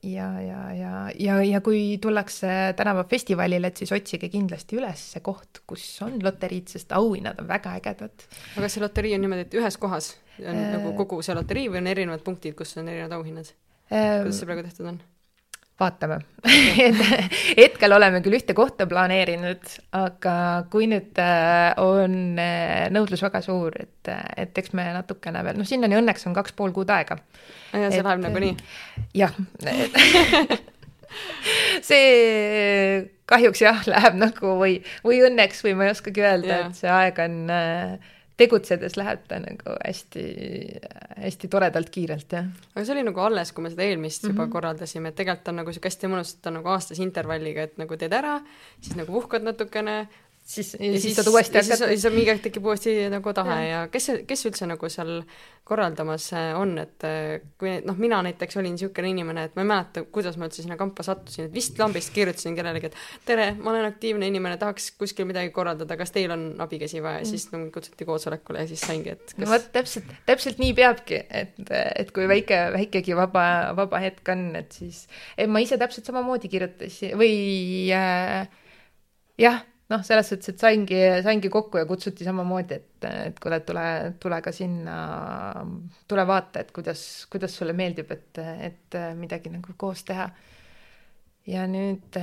ja, ja, ja, ja, ja kui tullakse tänavafestivalile, et siis otsige kindlasti üles see koht, kus on loteriid, sest auhinnad on väga ägedad. aga kas see loterii on niimoodi, et ühes kohas on äh... nagu kogu see loterii või on erinevad punktid, kus on erinevad auhinnad äh...? kuidas see praegu tehtud on? Vaatame et hetkel oleme küll ühte kohta planeerinud, aga kui nüüd äh, on äh, nõudlus väga suur, et, et eks me natukene veel, noh, sinnani õnneks on kaks pool kuud aega. ja see et, läheb nagunii? jah see kahjuks jah, läheb nagu või, või õnneks või ma ei oskagi öelda, et see aeg on äh, tegutsedes läheb ta nagu hästi, hästi toredalt kiirelt, jah. aga see oli nagu alles, kui me seda eelmist juba mm -hmm. korraldasime, et tegelikult on nagu niisugune hästi mõnus, et on nagu aastase intervalliga, et nagu teed ära, siis nagu puhkad natukene, siis, ja siis saad uuesti hakata. siis mingi hetk tekib uuesti nagu tahe ja, ja kes, kes üldse nagu seal korraldamas äh, on, et äh, kui noh, mina näiteks olin niisugune inimene, et ma ei mäleta, kuidas ma üldse sinna kampa sattusin, et vist lambist kirjutasin kellelegi, et tere, ma olen aktiivne inimene, tahaks kuskil midagi korraldada, kas teil on abikäsi vaja ja mm. siis nagu kutsuti koosolekule ja siis saingi, et kas... vot täpselt, täpselt nii peabki, et, et kui väike, väikegi vaba, vaba hetk on, et siis, ma ise täpselt samamoodi kirjutasin või äh, jah noh, selles suhtes, et saingi, saingi kokku ja kutsuti samamoodi, et, et kuule, tule, tule ka sinna, tule vaata, et kuidas, kuidas sulle meeldib, et, et midagi nagu koos teha. ja nüüd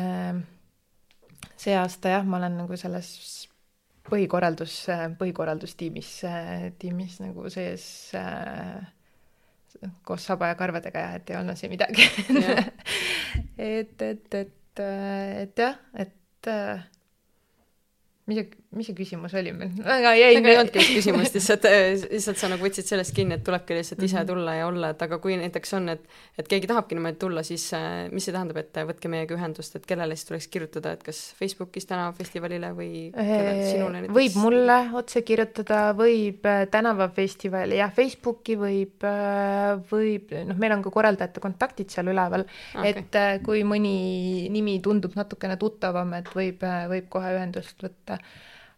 see aasta jah, ma olen nagu selles põhikorraldus, põhikorraldustiimis, tiimis nagu sees koos saba ja karvadega ja et ei olnud siin midagi et, et, et, et jah, et midagi mis see küsimus oli meil? väga jäin. ega ei olnudki küsimust, lihtsalt, äh, lihtsalt sa nagu võtsid sellest kinni, et tulebki lihtsalt ise mhm. tulla ja olla, et aga kui näiteks on, et et keegi tahabki niimoodi tulla, siis äh, mis see tähendab, et võtke meiega ühendust, et kellele siis tuleks kirjutada, et kas Facebookis tänavafestivalile või sinule näiteks? võib mulle otse kirjutada, võib tänavafestivali, jah, Facebooki võib, võib, noh, meil on ka korraldajate kontaktid seal üleval okay., et kui mõni nimi tundub natukene tuttavam, et võib, võib kohe ühendust võtta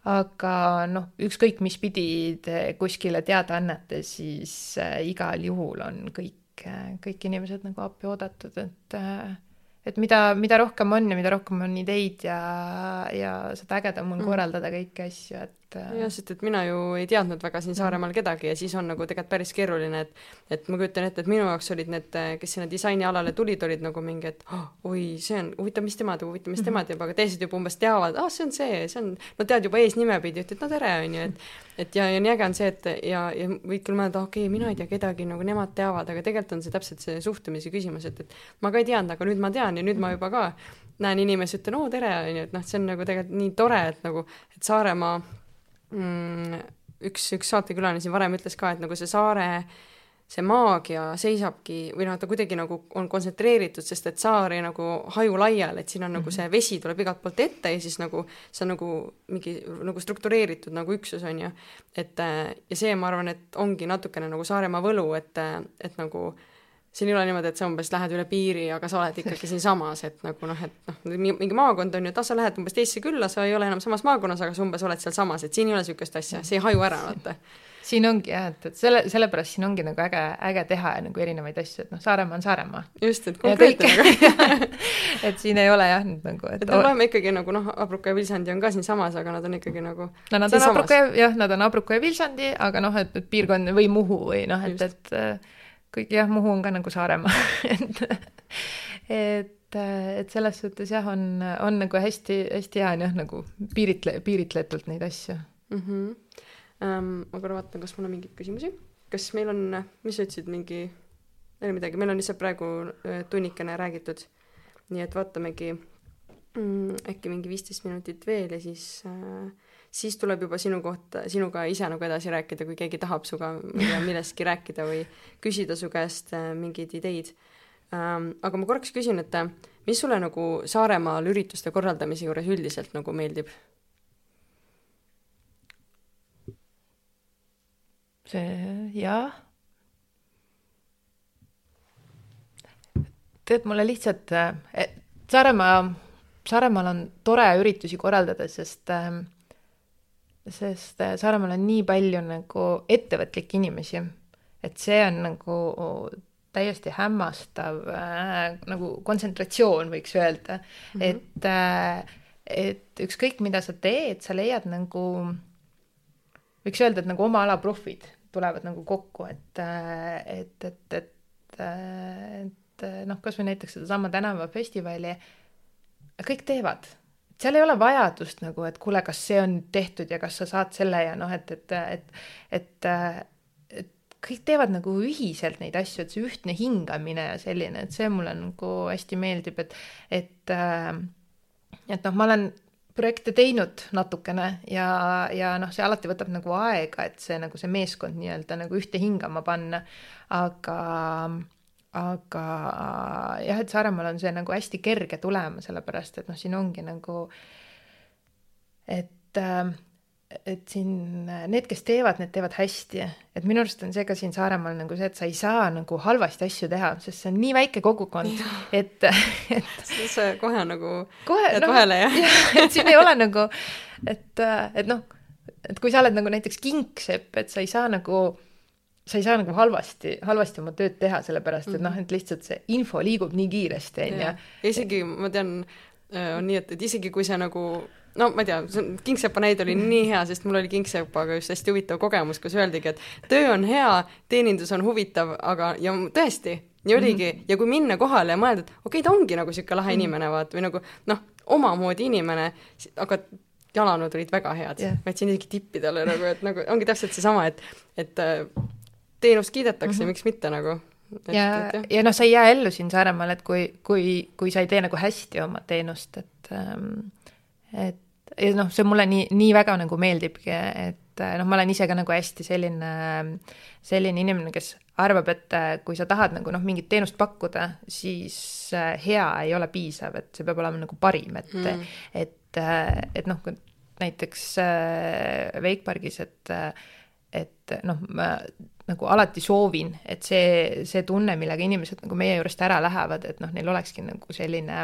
aga noh, ükskõik mis pidi te kuskile teada annate, siis äh, igal juhul on kõik äh,, kõik inimesed nagu appi oodatud, et äh, et mida, mida rohkem on ja mida rohkem on ideid ja, ja seda ägedam on mm. korraldada kõiki asju, et et jah, sest et mina ju ei teadnud väga siin Saaremaal kedagi ja siis on nagu tegelikult päris keeruline, et et ma kujutan ette, et minu jaoks olid need, kes sinna disainialale tulid, olid nagu mingi, et oh, oi, see on, huvitav, mis tema teeb, huvitav, mis tema mhm. teeb, aga teised juba umbes teavad, ah,, see on see, see on, no tead juba eesnimepidi, ütled no tere, on ju, et et ja, ja nii äge on see, et ja, ja võid küll mõelda, okei okay,, mina ei tea kedagi, nagu nemad teavad, aga tegelikult on see täpselt see suhtumise küsimus, et, et ma ka ei teadnud, aga nüüd ma tean ja nüüd ma juba ka näen inimesi, ütlen oo tere, on ju, et noh, see on nagu tegelikult nii tore, et nagu, et Saaremaa mm, üks, üks saatekülaline siin varem ütles ka, et nagu see saare see maagia seisabki või noh, ta kuidagi nagu on kontsentreeritud, sest et saar jäi nagu haju laiali, et siin on mm -hmm. nagu mhm. see vesi tuleb igalt poolt ette ja siis nagu see on nagu mingi nagu struktureeritud nagu üksus on ju. et ja see, ma arvan, et ongi natukene nagu Saaremaa võlu, et, et nagu äh, siin ei ole niimoodi, et sa umbes lähed üle piiri, aga sa oled ikkagi siinsamas, et nagu noh, et noh, mingi maakond on ju, et ah, sa lähed umbes teisse külla, sa ei ole enam samas maakonnas, aga sa umbes oled sealsamas, et siin ei ole niisugust asja, see ei haju ära, vaata. siin ongi jah, et, et selle, sellepärast siin ongi nagu äge, äge teha nagu erinevaid asju, et noh, Saaremaa on Saaremaa. just, et konkreetne nagu et siin ei ole jah nüüd nagu, et et me oleme ikkagi nagu noh, Abruka ja Vilsandi on ka siinsamas, aga nad on ikkagi nagu no nad on Abruka ja, jah, nad on Abruka ja Vilsandi, aga noh, et, et piirkond või Muhu või noh, et, et kuigi jah, Muhu on ka nagu Saaremaa et, et, et selles suhtes jah, on, on nagu hästi-hästi hea on jah, nagu piiritle-, piiritletult neid asju mm. -hmm. Um, ma korra vaatan, kas mul on mingeid küsimusi. kas meil on, mis sa ütlesid, mingi, ei ole midagi, meil on lihtsalt praegu äh, tunnikene räägitud. nii et vaatamegi mm, äkki mingi viisteist minutit veel ja siis äh, siis tuleb juba sinu kohta, sinuga ise nagu edasi rääkida, kui keegi tahab sinuga millestki rääkida või küsida su käest äh, mingeid ideid ähm,. aga ma korraks küsin, et äh, mis sulle nagu Saaremaal ürituste korraldamise juures üldiselt nagu meeldib? see jah. tead, mulle lihtsalt, äh, Saaremaa, Saaremaal on tore üritusi korraldada, sest äh, sest äh, Saaremaal on nii palju nagu ettevõtlikke inimesi, et see on nagu täiesti hämmastav äh, nagu kontsentratsioon, võiks öelda mm, -hmm. et äh, et ükskõik, mida sa teed, sa leiad nagu, võiks öelda, et nagu oma ala profid tulevad nagu kokku, et, äh, et, et, et, et noh, kasvõi näiteks sedasama tänavafestivali, kõik teevad seal ei ole vajadust nagu, et kuule, kas see on tehtud ja kas sa saad selle ja noh, et, et, et, et, et kõik teevad nagu ühiselt neid asju, et see ühtne hingamine ja selline, et see mulle nagu hästi meeldib, et, et, et noh, ma olen projekte teinud natukene ja, ja noh, see alati võtab nagu aega, et see nagu see meeskond nii-öelda nagu ühte hingama panna, aga aga jah, et Saaremaal on see nagu hästi kerge tulema, sellepärast et noh, siin ongi nagu, et äh, et siin need, kes teevad, need teevad hästi, et minu arust on see ka siin Saaremaal nagu see, et sa ei saa nagu halvasti asju teha, sest see on nii väike kogukond, et, et siis kohe nagu kohe, jääd no, vahele jah. ja, et siin ei ole nagu, et, et noh, et kui sa oled nagu näiteks kingsepp, et sa ei saa nagu sa ei saa nagu halvasti, halvasti oma tööd teha, sellepärast et noh, et lihtsalt see info liigub nii kiiresti, on ju. ja isegi ma tean, äh, on nii, et, et isegi kui see nagu no ma ei tea, see on, kingsepa näide oli nii hea, sest mul oli kingsepaga just hästi huvitav kogemus, kus öeldigi, et töö on hea, teenindus on huvitav, aga, ja tõesti, nii oligi mm, -hmm. ja kui minna kohale ja mõelda, et okei okay,, ta ongi nagu niisugune lahe mm -hmm. inimene, vaat, või nagu noh, omamoodi inimene, aga jalanõud olid väga head yeah., ma jätsin isegi tippi talle nagu, et nagu ongi täpselt seesama, et, et äh, teenust kiidetakse mm, -hmm. miks mitte nagu. ja, ja noh, sa ei jää ellu siin Saaremaal, et kui, kui, kui sa ei tee nagu hästi oma teenust, et ähm, et ja noh, see mulle nii, nii väga nagu meeldibki, et noh, ma olen ise ka nagu hästi selline, selline inimene, kes arvab, et kui sa tahad nagu noh, mingit teenust pakkuda, siis hea ei ole piisav, et see peab olema nagu parim, et mm., et, et noh, näiteks Wakepargis, et, et noh, ma nagu alati soovin, et see, see tunne, millega inimesed nagu meie juurest ära lähevad, et noh, neil olekski nagu selline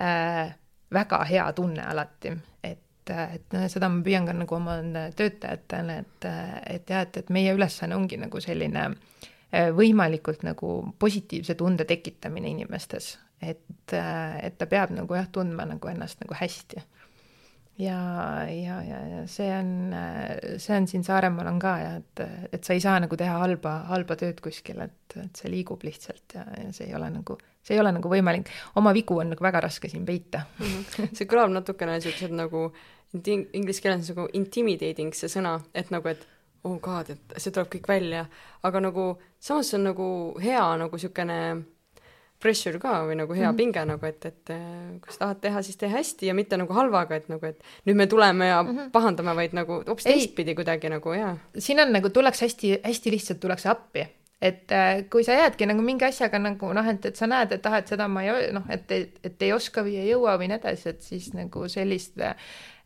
äh, väga hea tunne alati, et, et seda ma püüan ka nagu oma töötajatele, et, et jah, et, et meie ülesanne ongi nagu selline äh, võimalikult nagu positiivse tunde tekitamine inimestes, et, et ta peab nagu jah, tundma nagu ennast nagu hästi ja, ja, ja, see on, see on siin Saaremaal on ka ja et, et sa ei saa nagu teha halba, halba tööd kuskil, et, et see liigub lihtsalt ja, ja see ei ole nagu, see ei ole nagu võimalik. oma vigu on nagu väga raske siin peita mm. -hmm. see kõlab natukene niisugused nagu inglise keeles nagu intimidating see sõna, et nagu, et oh god, et see tuleb kõik välja, aga nagu samas see on nagu hea nagu niisugune pressure ka või nagu hea mm -hmm. pinge nagu, et, et äh, kui sa tahad teha, siis tee hästi ja mitte nagu halvaga, et nagu, et nüüd me tuleme ja mm -hmm. pahandame, vaid nagu hoopis teistpidi kuidagi nagu jaa. siin on nagu tullakse hästi, hästi lihtsalt tullakse appi et äh, kui sa jäädki nagu mingi asjaga nagu noh, et, et sa näed, et ah, et seda ma ei noh, et, et, et ei oska või ei jõua või nii edasi, et siis nagu sellist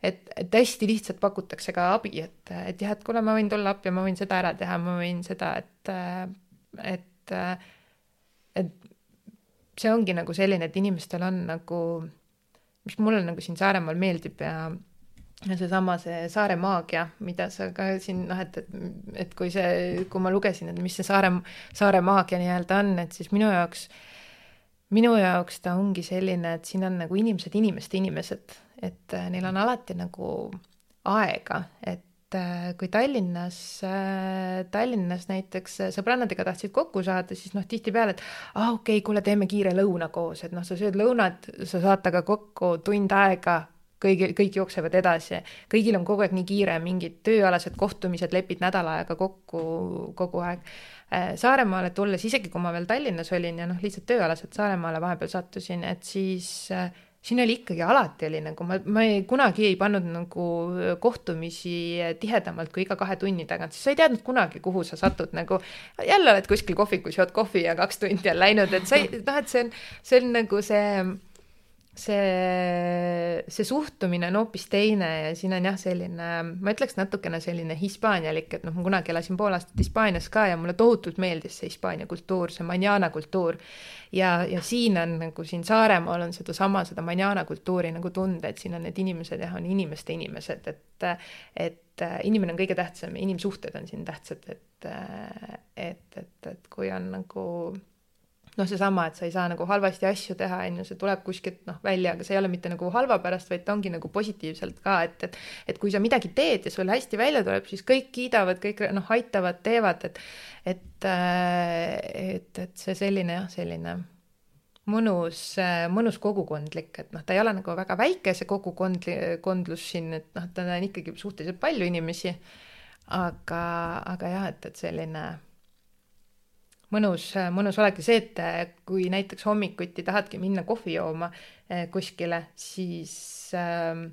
et, et hästi lihtsalt pakutakse ka abi, et, et jah, et kuule, ma võin tulla appi, ma võin seda ära teha, ma võin seda, et, et, et see ongi nagu selline, et inimestel on nagu, mis mulle nagu siin Saaremaal meeldib ja seesama, see Saare maagia, mida sa ka siin noh, et, et, et kui see, kui ma lugesin, et mis see Saare, Saare maagia nii-öelda on, et siis minu jaoks, minu jaoks ta ongi selline, et siin on nagu inimesed inimeste inimesed, et neil on alati nagu aega, et Äh, kui Tallinnas, äh, Tallinnas näiteks äh, sõbrannadega tahtsid kokku saada, siis noh, tihtipeale, et aa ah, okei okay,, kuule, teeme kiire lõuna koos, et noh, sa sööd lõunat, sa saad temaga kokku tund aega, kõigi, kõik jooksevad edasi, kõigil on kogu aeg nii kiire, mingid tööalased kohtumised lepid nädal aega kokku kogu aeg. Saaremaale tulles, isegi kui ma veel Tallinnas olin ja noh, lihtsalt tööalaselt Saaremaale vahepeal sattusin, et siis äh, siin oli ikkagi alati oli nagu ma, ma ei, kunagi ei pannud nagu kohtumisi tihedamalt kui iga kahe tunni tagant, siis sa ei teadnud kunagi, kuhu sa satud nagu. jälle oled kuskil kohvikus, jood kohvi ja kaks tundi on läinud, et sa ei, noh, et see on, see on nagu see see, see suhtumine on hoopis teine ja siin on jah, selline, ma ütleks natukene selline hispaanialik, et noh, ma kunagi elasin pool aastat Hispaanias ka ja mulle tohutult meeldis see Hispaania kultuur, see manjana kultuur. ja, ja siin on nagu siin Saaremaal on sedasama, seda manjana kultuuri nagu tunda, et siin on need inimesed jah, on inimeste inimesed, et, et inimene on kõige tähtsam ja inimsuhted on siin tähtsad, et, et, et, et kui on nagu noh, seesama, et sa ei saa nagu halvasti asju teha, on ju, see tuleb kuskilt noh välja, aga see ei ole mitte nagu halva pärast, vaid ta ongi nagu positiivselt ka, et, et et kui sa midagi teed ja sul hästi välja tuleb, siis kõik kiidavad, kõik noh, aitavad, teevad, et et, et, et see selline jah, selline mõnus, mõnus kogukondlik, et noh, ta ei ole nagu väga väike, see kogukond, kondlus siin, et noh, ta on ikkagi suhteliselt palju inimesi, aga, aga jah, et, et selline mõnus, mõnus olekski see, et kui näiteks hommikuti tahadki minna kohvi jooma eh, kuskile, siis äh,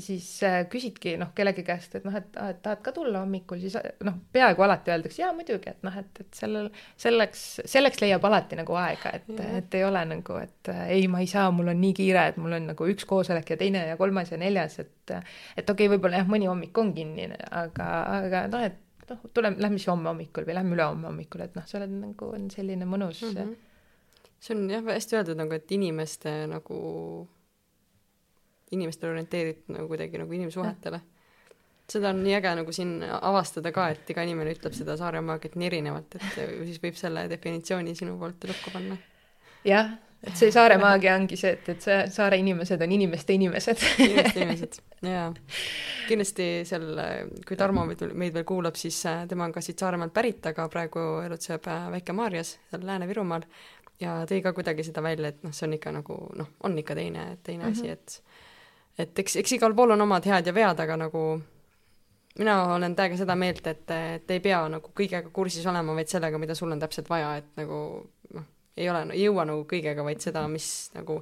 siis küsidki noh, kellegi käest, et noh, et, et tahad ka tulla hommikul, siis noh, peaaegu alati öeldakse jaa muidugi, et noh, et, et sellel, selleks, selleks leiab alati nagu aega, et, et ei ole nagu, et ei, ma ei saa, mul on nii kiire, et mul on nagu üks koosolek ja teine ja kolmas ja neljas, et et okei okay,, võib-olla jah, mõni hommik on kinni, aga, aga noh, et noh, tuleme, lähme siis homme hommikul või lähme ülehomme hommikul, et noh, see on nagu on selline mõnus mm. -hmm. see on jah, hästi öeldud nagu, et inimeste nagu, inimestele orienteeritud nagu kuidagi nagu inimsuhetele. seda on nii äge nagu siin avastada ka, et iga inimene ütleb seda Saaremaagiat nii erinevalt, et siis võib selle definitsiooni sinu poolt lukku panna. jah et see saare maagia ongi see, et, et see saare inimesed on inimeste inimesed inimeste inimesed, jaa. kindlasti seal, kui Tarmo meid, meid veel kuulab, siis äh, tema on ka siit Saaremaalt pärit, aga praegu elutseb äh, Väike-Maarjas, seal Lääne-Virumaal, ja tõi ka kuidagi seda välja, et noh, see on ikka nagu noh, on ikka teine, teine mm -hmm. asi, et et eks, eks igal pool on omad head ja vead, aga nagu mina olen täiega seda meelt, et, et ei pea nagu kõigega kursis olema, vaid sellega, mida sul on täpselt vaja, et nagu noh, ei ole, ei jõua nagu kõigega, vaid seda, mis nagu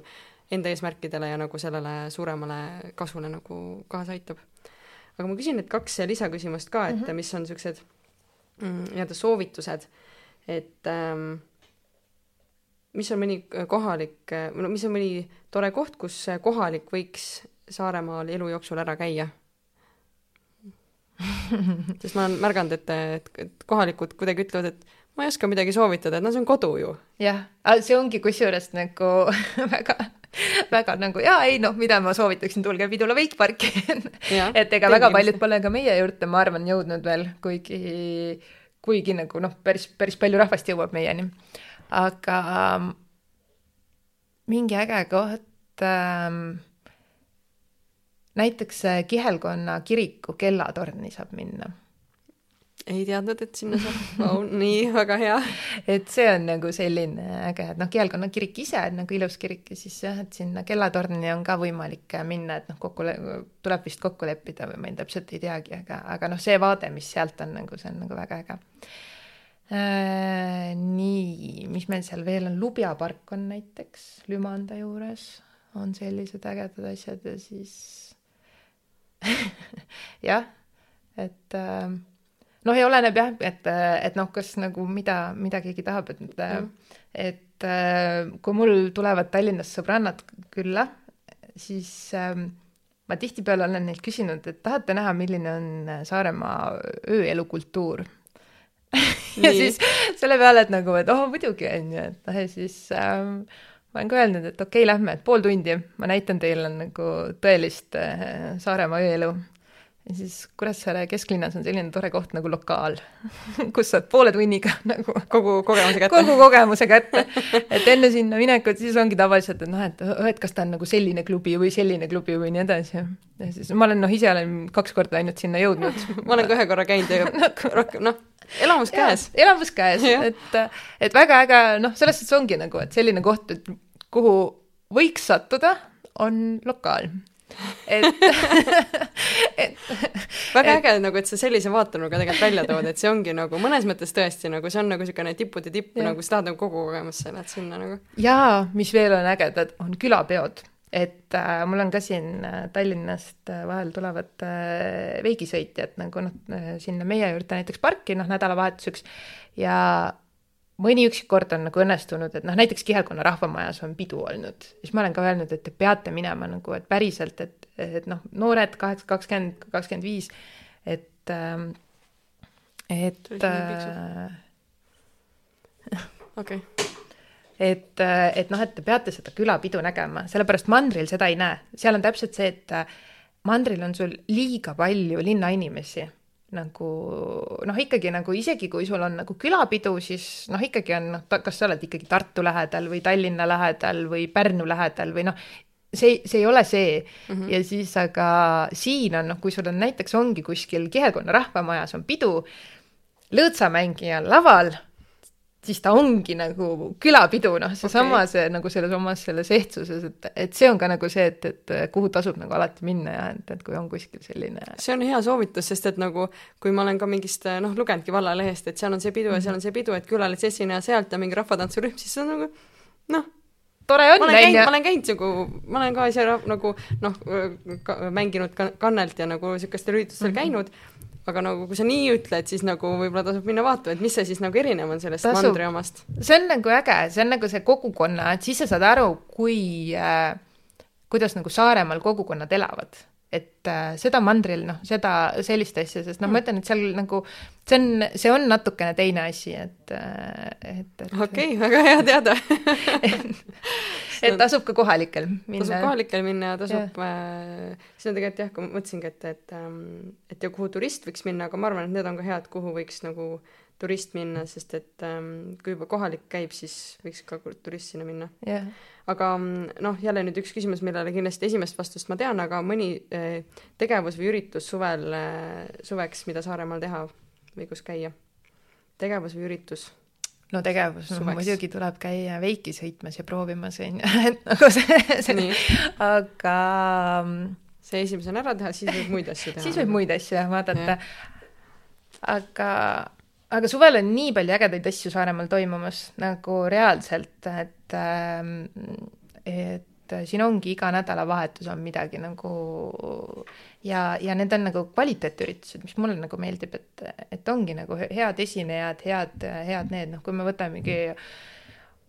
enda eesmärkidele ja nagu sellele suuremale kasvule nagu kaasa aitab. aga ma küsin nüüd kaks lisaküsimust ka, et mm -hmm. mis on niisugused mm, nii-öelda soovitused, et ähm, mis on mõni kohalik, no mis on mõni tore koht, kus kohalik võiks Saaremaal elu jooksul ära käia sest ma olen märganud, et, et, et kohalikud kuidagi ütlevad, et ma ei oska midagi soovitada, et no see on kodu ju. jah, see ongi kusjuures nagu väga, väga nagu jaa, ei noh, mida ma soovitaksin, tulge Pidula veikparki et ega väga paljud pole ka meie juurde, ma arvan, jõudnud veel, kuigi, kuigi nagu noh, päris, päris palju rahvast jõuab meieni. aga mingi äge koht ähm, näiteks äh, Kihelkonna kiriku kellatorni saab minna. Ei teadnud, et sinna saab oh,, nii, väga hea. et see on nagu selline äge, et noh, Kihelkonna kirik ise on nagu ilus kirik ja siis jah, et sinna kellatorni on ka võimalik minna, et noh, kokku, tuleb vist kokku leppida või ma ei, täpselt ei teagi, aga, aga noh, see vaade, mis sealt on nagu, see on nagu väga äge äh,. nii, mis meil seal veel on, Lubja park on näiteks Lümanda juures, on sellised ägedad asjad ja siis jah, et äh, noh, ja oleneb jah, et, et noh, kas nagu mida, mida keegi tahab, et mm., et äh, kui mul tulevad Tallinnast sõbrannad külla, siis äh, ma tihtipeale olen neilt küsinud, et tahate näha, milline on Saaremaa ööelukultuur ja siis selle peale, et nagu, et oh muidugi on ju, et noh, ja siis ähm, ma olen ka öelnud, et okei okay,, lähme, et pool tundi, ma näitan teile nagu tõelist äh, Saaremaa ööelu. Ja siis Kuressaare kesklinnas on selline tore koht nagu lokaal, kus saad poole tunniga nagu kogu kogemuse kätte. kogu kogemuse kätte. et enne sinna minekut siis ongi tavaliselt, et noh, et, et kas ta on nagu selline klubi või selline klubi või nii edasi. ja siis ma olen noh, ise olen kaks korda ainult sinna jõudnud ma olen ka ühe korra käinud ja nagu rohkem noh elamus käes. elamus käes, et, et väga äge, noh, selles suhtes ongi nagu, et selline koht, et kuhu võiks sattuda, on lokaal et et väga äge nagu, et sa sellise vaatenurga tegelikult välja tood, et see ongi nagu mõnes mõttes tõesti nagu see on nagu niisugune tippude tipp, nagu sa tahad nagu kogu kogemusse lähed sinna nagu. jaa, mis veel on ägedad, on külapeod. Et äh, mul on ka siin äh, Tallinnast äh, vahel tulevad äh, veigisõitjad nagu noh äh,, sinna meie juurde näiteks parki noh, nädalavahetuseks. Ja mõni üksik kord on nagu õnnestunud, et noh, näiteks Kihelkonna rahvamajas on pidu olnud, siis ma olen ka öelnud, et te peate minema nagu, et päriselt, et, et noh, noored kaheksa, kakskümmend, kakskümmend viis, et äh,, et äh, okei. et, äh, et noh, et te peate seda külapidu nägema, sellepärast mandril seda ei näe, seal on täpselt see, et äh, mandril on sul liiga palju linnainimesi nagu noh, ikkagi nagu isegi kui sul on nagu külapidu, siis noh, ikkagi on noh, kas sa oled ikkagi Tartu lähedal või Tallinna lähedal või Pärnu lähedal või noh, see, see ei ole see mm. -hmm. ja siis aga siin on noh, kui sul on näiteks ongi kuskil Kihelkonna rahvamajas on pidu, lõõtsamängija on laval siis ta ongi nagu külapidu, noh, seesama okay. see nagu selles omas selles ehtsuses, et, et see on ka nagu see, et, et kuhu tasub nagu alati minna ja et, et kui on kuskil selline. see on hea soovitus, sest et nagu kui ma olen ka mingist noh, lugenudki vallalehest, et seal on see pidu ja seal on see pidu, et külalisesineja sealt ja mingi rahvatantsurühm, siis see on nagu noh tore on, on ju. ma olen käinud nagu, ma olen ka ise nagu noh, mänginud kannelt ja nagu niisugustel üritustel mm -hmm. käinud aga nagu kui sa nii ütled, siis nagu võib-olla tasub minna vaatama, et mis see siis nagu erinev on sellest tasub. mandri omast. see on nagu äge, see on nagu see kogukonna, et siis sa saad aru, kui äh,, kuidas nagu Saaremaal kogukonnad elavad et äh, seda mandril, noh, seda, sellist asja, sest noh mm., ma ütlen, et seal nagu see on, see on natukene teine asi, et, äh, et, et okei okay,, väga hea teada et tasub ka kohalikel minna. tasub kohalikel minna ja tasub äh,, siis on tegelikult jah, kui ma mõtlesingi, et, et ähm, et ja kuhu turist võiks minna, aga ma arvan, et need on ka head, kuhu võiks nagu turist minna, sest et ähm, kui juba kohalik käib, siis võiks ka turist sinna minna yeah aga mm, noh, jälle nüüd üks küsimus, millele kindlasti esimest vastust ma tean, aga mõni eh, tegevus või üritus suvel eh,, suveks, mida Saaremaal teha või kus käia? tegevus või üritus? no tegevus, no muidugi tuleb käia veiki sõitmas ja proovimas, on ju, et nagu see, see, aga mm, see esimesena ära teha, siis võib muid asju teha. siis võib muid asju jah vaadata. aga, aga suvel on nii palju ägedaid asju Saaremaal toimumas nagu reaalselt, et, et et siin ongi iga nädalavahetus on midagi nagu ja, ja need on nagu kvaliteetüritused, mis mulle nagu meeldib, et, et ongi nagu head esinejad, head, head need, noh, kui me võtamegi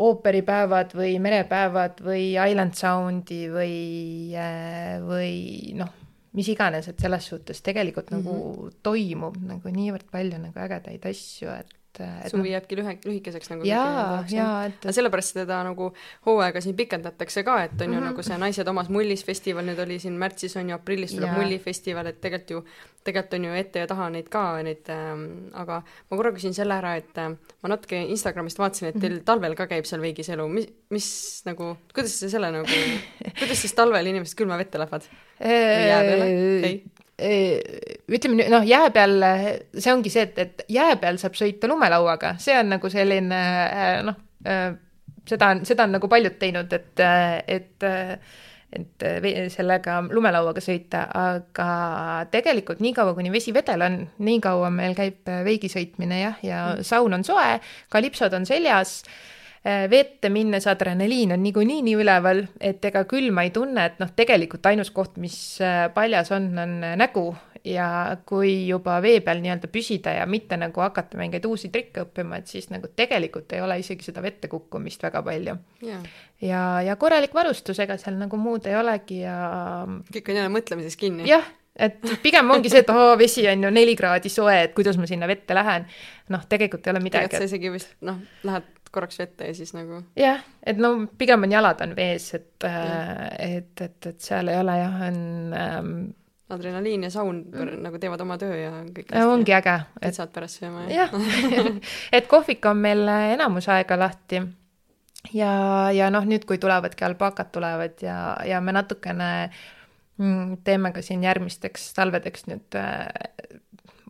ooperipäevad või merepäevad või Island Soundi või, või noh, mis iganes, et selles suhtes tegelikult mm -hmm. nagu mhm. toimub nagu niivõrd palju nagu ägedaid asju, et et suvi no, jääbki lühe, lühikeseks nagu jaa, jaa, et aga sellepärast seda nagu hooaega siin pikendatakse ka, et on mm -hmm. ju mhm. nagu see Naised omas mullis festival nüüd oli siin märtsis on ju, aprillis tuleb mullifestival, et tegelikult ju, tegelikult on ju ette ja taha neid ka, neid äh,, aga ma korra küsin selle ära, et äh, ma natuke Instagramist vaatasin, et teil mm -hmm. talvel ka käib seal veigis elu, mis, mis nagu, kuidas see selle nagu, kuidas siis talvel inimesed külma vette lähevad? jää peale? ei ütleme nüüd, noh, jää peal, see ongi see, et, et jää peal saab sõita lumelauaga, see on nagu selline noh, seda on, seda on nagu paljud teinud, et, et et sellega lumelauaga sõita, aga tegelikult niikaua, kuni vesi vedel on, nii kaua meil käib veigi sõitmine jah, ja mm. saun on soe, kalipsod on seljas Äh, vette minnes adrenaliin on niikuinii nii üleval, et ega külma ei tunne, et noh, tegelikult ainus koht, mis äh, paljas on, on äh, nägu ja kui juba vee peal nii-öelda püsida ja mitte nagu hakata mingeid uusi trikke õppima, et siis nagu tegelikult ei ole isegi seda vette kukkumist väga palju yeah.. ja, ja korralik varustus, ega seal nagu muud ei olegi ja. kõik on jälle mõtlemises kinni. jah et pigem ongi see, et oo, vesi on ju neli kraadi soe, et kuidas ma sinna vette lähen. noh, tegelikult ei ole midagi. tegelikult sa isegi vist noh, lähed korraks vette ja siis nagu. jah, et no pigem on jalad on vees, et äh,, et, et, et seal ei ole jah, on ähm, adrenaliin ja saun mm. nagu teevad oma töö ja kõik ja ongi äge. et saad pärast sööma ja jah et kohvik on meil enamus aega lahti. ja, ja noh, nüüd, kui tulevadki alpakad tulevad ja, ja me natukene mm, teeme ka siin järgmisteks talvedeks nüüd äh,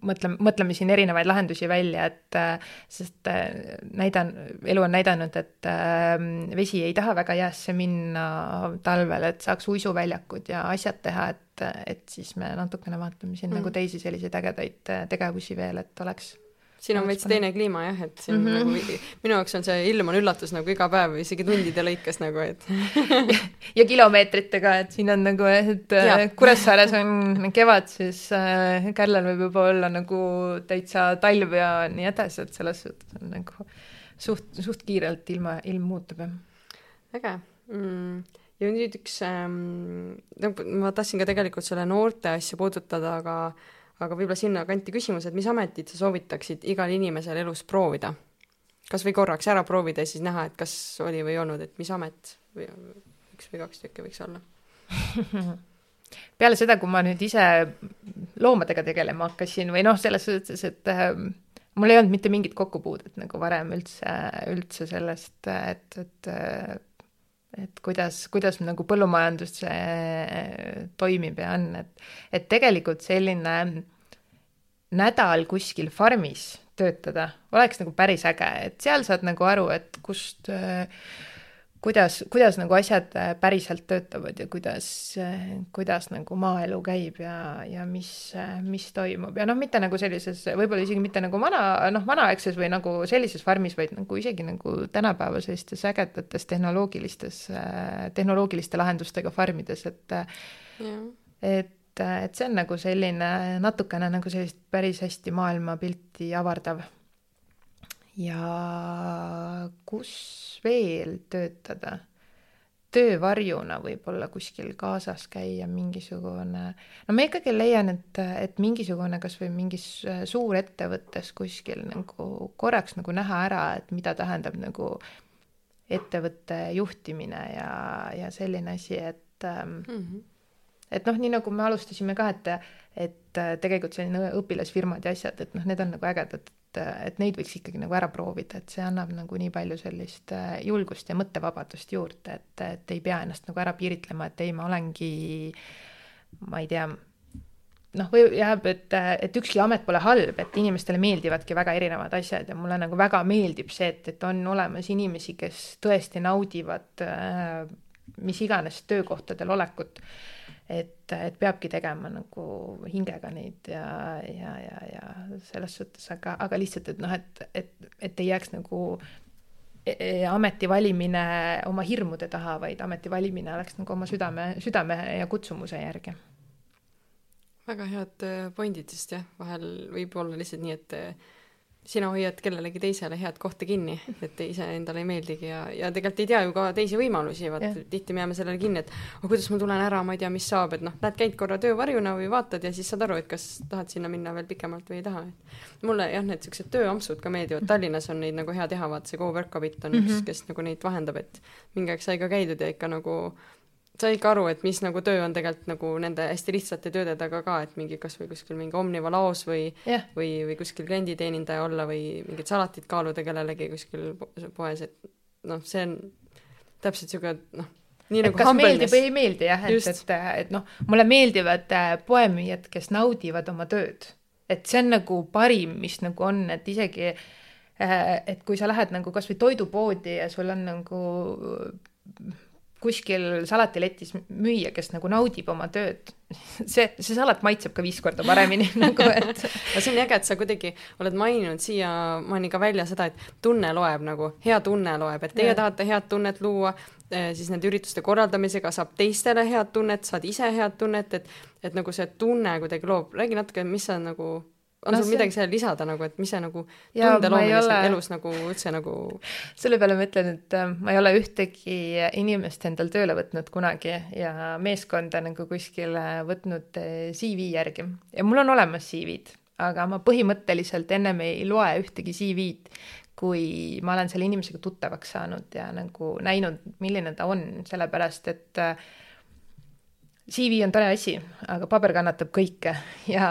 mõtleme, mõtleme siin erinevaid lahendusi välja, et äh, sest äh, näidan, elu on näidanud, et ähm, vesi ei taha väga jäässe minna talvel, et saaks uisuväljakud ja asjad teha, et, et siis me natukene vaatame siin mm. nagu teisi selliseid ägedaid äh, tegevusi veel, et oleks siin on veits teine kliima jah, et siin mm -hmm. nagu minu jaoks on see ilm on üllatus nagu iga päev, isegi tundide lõikes nagu, et ja kilomeetritega, et siin on nagu, et ja. Äh, Kuressaares on kevad, siis äh, Kärlel võib juba olla nagu täitsa talv ja nii edasi, et selles suhtes on nagu suht, suht kiirelt ilma, ilm muutub, jah. äge mm ja nüüd üks ähm,, ma tahtsin ka tegelikult selle noorte asja puudutada, aga aga võib-olla sinnakanti küsimus, et mis ametit sa soovitaksid igal inimesel elus proovida? kas või korraks ära proovida ja siis näha, et kas oli või ei olnud, et mis amet või üks või kaks tükki võiks olla peale seda, kui ma nüüd ise loomadega tegelema hakkasin või noh, selles suhtes, et äh, mul ei olnud mitte mingit kokkupuudet nagu varem üldse, üldse sellest, et, et et kuidas, kuidas nagu põllumajandus toimib ja on, et, et tegelikult selline nädal kuskil farmis töötada oleks nagu päris äge, et seal saad nagu aru, et kust kuidas, kuidas nagu asjad äh, päriselt töötavad ja kuidas, äh, kuidas nagu maaelu käib ja, ja mis, äh, mis toimub ja noh, mitte nagu sellises, võib-olla isegi mitte nagu vana, noh, vanaaegses või nagu sellises farmis, vaid nagu isegi nagu tänapäeva sellistes ägedates tehnoloogilistes, tehnoloogiliste lahendustega farmides, et ja. et et see on nagu selline natukene nagu sellist päris hästi maailmapilti avardav ja kus veel töötada? töövarjuna võib-olla kuskil kaasas käia mingisugune, no ma ikkagi leian, et, et mingisugune kasvõi mingis suurettevõttes kuskil nagu korraks nagu näha ära, et mida tähendab nagu ettevõtte juhtimine ja, ja selline asi, et mm -hmm. Et noh, nii nagu me alustasime ka, et, et tegelikult selline õpilasfirmad ja asjad, et noh, need on nagu ägedad, et, et neid võiks ikkagi nagu ära proovida, et see annab nagu nii palju sellist äh, julgust ja mõttevabadust juurde, et, et ei pea ennast nagu ära piiritlema, et ei, ma olengi, ma ei tea, noh, või jääb, et, et ükski amet pole halb, et inimestele meeldivadki väga erinevad asjad ja mulle nagu väga meeldib see, et, et on olemas inimesi, kes tõesti naudivad äh, mis iganes töökohtadel olekut et, et peabki tegema nagu hingega neid ja, ja, ja, ja selles suhtes, aga, aga lihtsalt, et noh, et, et, et ei jääks nagu e, e, ameti valimine oma hirmude taha, vaid ameti valimine oleks nagu oma südame, südame ja kutsumuse järgi. väga head äh, pointid, sest jah, vahel võib olla lihtsalt nii, et sina hoiad kellelegi teisele head kohta kinni, et iseendale ei meeldigi ja, ja tegelikult ei tea ju ka teisi võimalusi, vaat tihti me jääme sellele kinni, et aga kuidas ma tulen ära, ma ei tea, mis saab, et noh, lähed käid korra töövarjuna või vaatad ja siis saad aru, et kas tahad sinna minna veel pikemalt või ei taha. mulle jah, need siuksed tööampsud ka meeldivad, Tallinnas on neid nagu hea teha, vaata see Go Workabit on mm -hmm. üks, kes nagu neid vahendab, et mingi aeg sai ka käidud ja ikka nagu sai ikka aru, et mis nagu töö on tegelikult nagu nende hästi lihtsate tööde taga ka, et mingi kasvõi kuskil mingi Omniva laos või yeah. või, või kuskil klienditeenindaja olla või mingit salatit kaaluda kellelegi kuskil poes, et noh, see on täpselt siuke noh, nii et nagu kas meeldib või ei meeldi jah, et, et, et noh, mulle meeldivad äh, poemüüjad, kes naudivad oma tööd. et see on nagu parim, mis nagu on, et isegi äh, et kui sa lähed nagu kasvõi toidupoodi ja sul on nagu kuskil salatiletis müüja, kes nagu naudib oma tööd, see, see salat maitseb ka viis korda paremini nagu, et no see on äge, et sa kuidagi oled maininud siiamaani ka välja seda, et tunne loeb nagu, hea tunne loeb, et teie ja. tahate head tunnet luua, eh, siis nende ürituste korraldamisega saab teistele head tunnet, saad ise head tunnet, et et nagu see tunne kuidagi loob, räägi natuke, mis sa nagu on no, sul see... midagi sellele lisada nagu, et mis see nagu tunde loomine ole... elus nagu üldse nagu selle peale ma ütlen, et äh, ma ei ole ühtegi inimest endal tööle võtnud kunagi ja meeskonda nagu kuskile võtnud äh, CV järgi. Ja mul on olemas CV-d, aga ma põhimõtteliselt ennem ei loe ühtegi CV-d, kui ma olen selle inimesega tuttavaks saanud ja nagu näinud, milline ta on, sellepärast et äh, CV on tore asi, aga paber kannatab kõike ja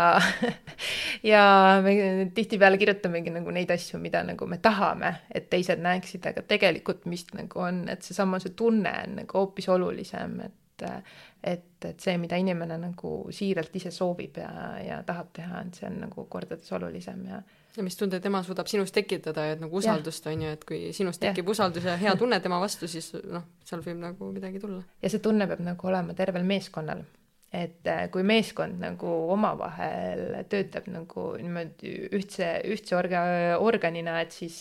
ja me tihtipeale kirjutamegi nagu neid asju, mida nagu me tahame, et teised näeksid, aga tegelikult, mis nagu on, et seesama, see tunne on nagu hoopis olulisem, et et, et see, mida inimene nagu siiralt ise soovib ja, ja tahab teha, et see on nagu kordades olulisem ja ja mis tunde tema suudab sinust tekitada, et nagu usaldust, on ju, et kui sinust tekib ja. usaldus ja hea tunne tema vastu, siis noh, seal võib nagu midagi tulla. ja see tunne peab nagu olema tervel meeskonnal. et äh, kui meeskond nagu omavahel töötab nagu niimoodi ühtse, ühtse orga-, organina, et siis,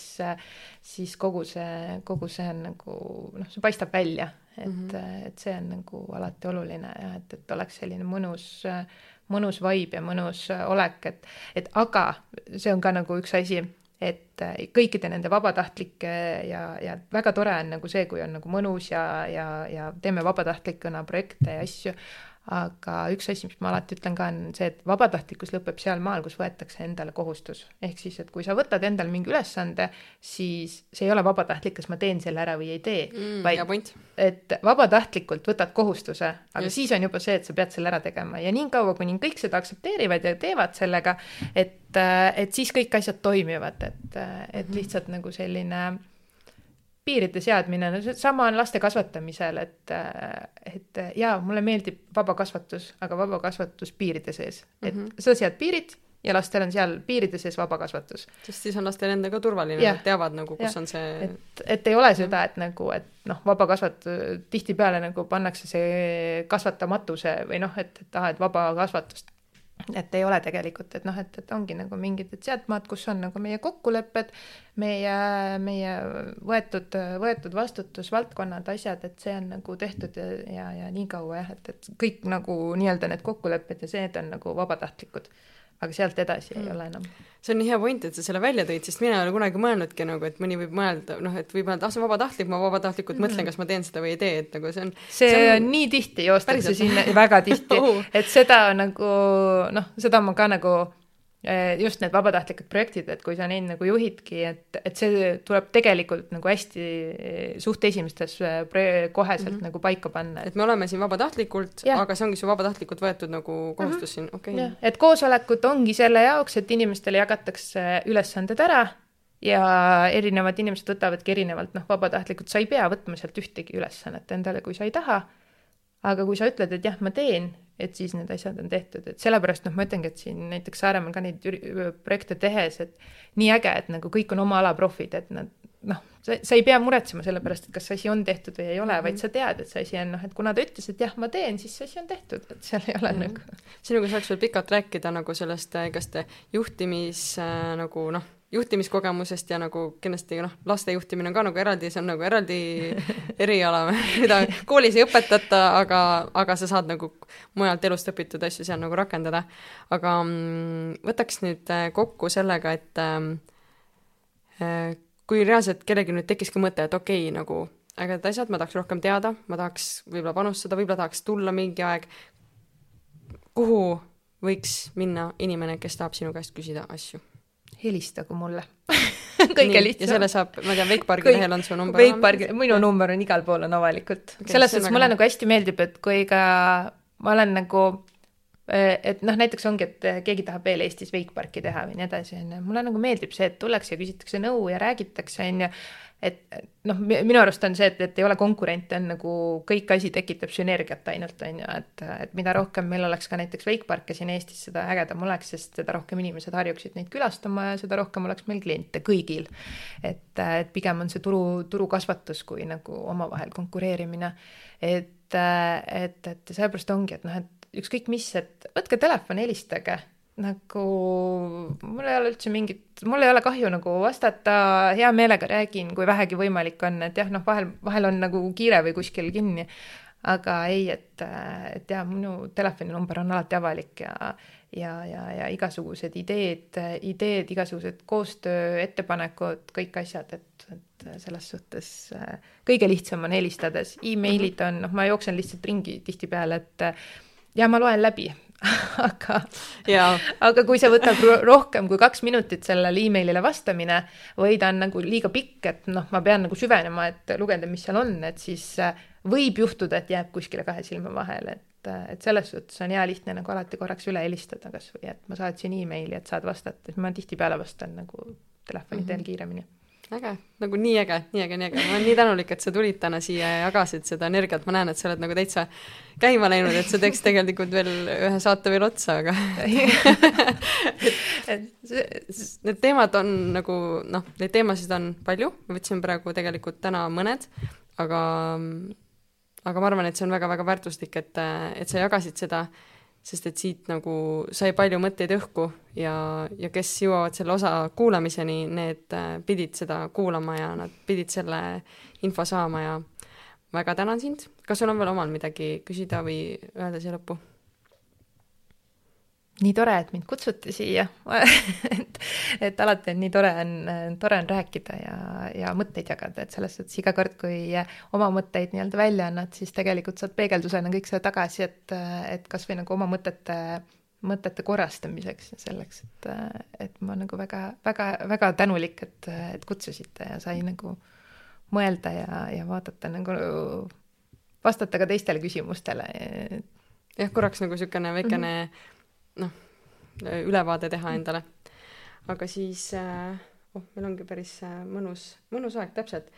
siis kogu see, kogu see on nagu noh, see paistab välja, et mm, -hmm. et see on nagu alati oluline ja et, et oleks selline mõnus äh, mõnus vibe ja mõnus äh, olek, et, et aga see on ka nagu üks asi, et äh, kõikide nende vabatahtlike ja, ja väga tore on nagu see, kui on nagu mõnus ja, ja, ja teeme vabatahtlikuna projekte ja asju aga üks asi, mis ma alati ütlen ka, on see, et vabatahtlikkus lõpeb sealmaal, kus võetakse endale kohustus. ehk siis, et kui sa võtad endale mingi ülesande, siis see ei ole vabatahtlik, kas ma teen selle ära või ei tee mm,, vaid et vabatahtlikult võtad kohustuse, aga Just. siis on juba see, et sa pead selle ära tegema ja niikaua, kuni kõik seda aktsepteerivad ja teevad sellega, et, et siis kõik asjad toimivad, et, et mhm. lihtsalt nagu selline piiride seadmine, no sama on laste kasvatamisel, et, et jaa, mulle meeldib vaba kasvatus, aga vaba kasvatus piiride sees, et mm -hmm. sa sead piirid ja lastel on seal piiride sees vaba kasvatus. sest siis on lastel endaga turvaline, nad teavad nagu, kus ja. on see et, et ei ole seda, et nagu, et noh, vaba kasvat-, tihtipeale nagu pannakse see kasvatamatuse või noh, et, et ah, et vaba kasvatust et ei ole tegelikult, et noh, et, et ongi nagu mingid, et sealtmaalt, kus on nagu meie kokkulepped, meie, meie võetud, võetud vastutusvaldkonnad, asjad, et see on nagu tehtud ja, ja, ja nii kaua jah, et, et kõik nagu nii-öelda need kokkulepped ja see on nagu vabatahtlikud aga sealt edasi mm. ei ole enam. see on nii hea point, et sa selle välja tõid, sest mina ei ole kunagi mõelnudki nagu, et mõni võib mõelda, noh, et võib mõelda, ah see on vabatahtlik, ma vabatahtlikult mm. mõtlen, kas ma teen seda või ei tee, et nagu see on see, on nii tihti joostakse sinna, väga tihti oh., et seda nagu noh, seda ma ka nagu just need vabatahtlikud projektid, et kui sa neid nagu juhidki, et, et see tuleb tegelikult nagu hästi eh, suht esimestes eh, koheselt mm -hmm. nagu paika panna. et me oleme siin vabatahtlikult, aga see ongi su vabatahtlikult võetud nagu kohustus mm -hmm. siin, okei okay.. et koosolekud ongi selle jaoks, et inimestele jagatakse ülesanded ära ja erinevad inimesed võtavadki erinevalt, noh, vabatahtlikult sa ei pea võtma sealt ühtegi ülesannet endale, kui sa ei taha. aga kui sa ütled, et jah, ma teen et siis need asjad on tehtud, et sellepärast noh, ma ütlengi, et siin näiteks Saaremaal ka neid projekte tehes, et nii äge, et nagu kõik on oma ala profid, et nad noh, sa, sa ei pea muretsema selle pärast, et kas see asi on tehtud või ei ole mm, -hmm. vaid sa tead, et see asi on noh, et kuna ta ütles, et jah, ma teen, siis see asi on tehtud, et seal ei ole mm -hmm. nagu. sinuga saaks veel pikalt rääkida nagu sellest, kas te juhtimis äh, nagu noh juhtimiskogemusest ja nagu kindlasti noh, laste juhtimine on ka nagu eraldi, see on nagu eraldi eriala, mida koolis ei õpetata, aga, aga sa saad nagu mujalt elust õpitud asju seal nagu rakendada. aga mm, võtaks nüüd äh, kokku sellega, et ähm, äh, kui reaalselt kellelgi nüüd tekkiski mõte, et okei okay,, nagu ägedad asjad, ma tahaks rohkem teada, ma tahaks võib-olla panustada, võib-olla tahaks tulla mingi aeg, kuhu võiks minna inimene, kes tahab sinu käest küsida asju? Helistagu mulle kõige lihtsam. ja selle saab, ma tean, Wakepargi lehel on su number. Wakepargi, minu number on igal pool on avalikult okay,. selles suhtes mulle nagu hästi meeldib, et kui ka ma olen nagu et noh, näiteks ongi, et keegi tahab veel Eestis Wakeparki teha või nii edasi, on ju, mulle nagu meeldib see, et tullakse ja küsitakse nõu ja räägitakse, on ju, et noh, minu arust on see, et, et ei ole konkurente, on nagu kõik asi tekitab sünergiat ainult, on ju, et, et mida rohkem meil oleks ka näiteks veikparke siin Eestis, seda ägedam oleks, sest seda rohkem inimesed harjuksid neid külastama ja seda rohkem oleks meil kliente kõigil. et, et pigem on see turu, turukasvatus kui nagu omavahel konkureerimine. et, et, et sellepärast ongi, et noh, et ükskõik mis, et võtke telefon, helistage. Nagu mul ei ole üldse mingit, mul ei ole kahju nagu vastata, hea meelega räägin, kui vähegi võimalik on, et jah, noh, vahel, vahel on nagu kiire või kuskil kinni. aga ei, et, et jaa, minu telefoninumber on alati avalik ja, ja, ja, ja igasugused ideed, ideed, igasugused koostöö, ettepanekud, kõik asjad, et, et selles suhtes kõige lihtsam on helistades. E, emailid on, noh, ma jooksen lihtsalt ringi tihtipeale, et ja ma loen läbi. Aga, aga kui see võtab rohkem kui kaks minutit sellele emailile vastamine või ta on nagu liiga pikk, et noh, ma pean nagu süvenema, et lugeda, mis seal on, et siis äh, võib juhtuda, et jääb kuskile kahe silma vahele, et, äh, et selles suhtes on hea lihtne nagu alati korraks üle helistada kasvõi, et ma saatsin emaili, et saad vastata, siis ma tihtipeale vastan nagu telefoni teel mm -hmm. kiiremini äge, nagu nii äge, nii äge, nii äge, ma olen nii tänulik, et sa tulid täna siia ja jagasid seda energiat, ma näen, et sa oled nagu täitsa käima läinud, et sa teeks tegelikult veel ühe saate veel otsa, aga et need teemad on nagu noh, neid teemasid on palju, me võtsime praegu tegelikult täna mõned, aga aga ma arvan, et see on väga-väga väärtuslik, et, et sa jagasid seda sest et siit nagu sai palju mõtteid õhku ja, ja kes jõuavad selle osa kuulamiseni, need äh, pidid seda kuulama ja nad pidid selle info saama ja väga tänan sind. kas sul on veel omal midagi küsida või öelda siia lõppu? Nii tore, et mind kutsuti siia et, et alati on nii tore on, tore on rääkida ja, ja mõtteid jagada, et selles suhtes iga kord, kui oma mõtteid nii-öelda välja annad, siis tegelikult saad peegeldusena kõik seda tagasi, et, et kas või nagu oma mõtete, mõtete korrastamiseks ja selleks, et, et ma nagu väga, väga, väga tänulik, et, et kutsusite ja sai nagu mõelda ja, ja vaadata nagu, vastata ka teistele küsimustele. jah, korraks nagu niisugune väikene mm -hmm noh, ülevaade teha endale. aga siis äh, oh, meil ongi päris äh, mõnus, mõnus aeg, täpselt.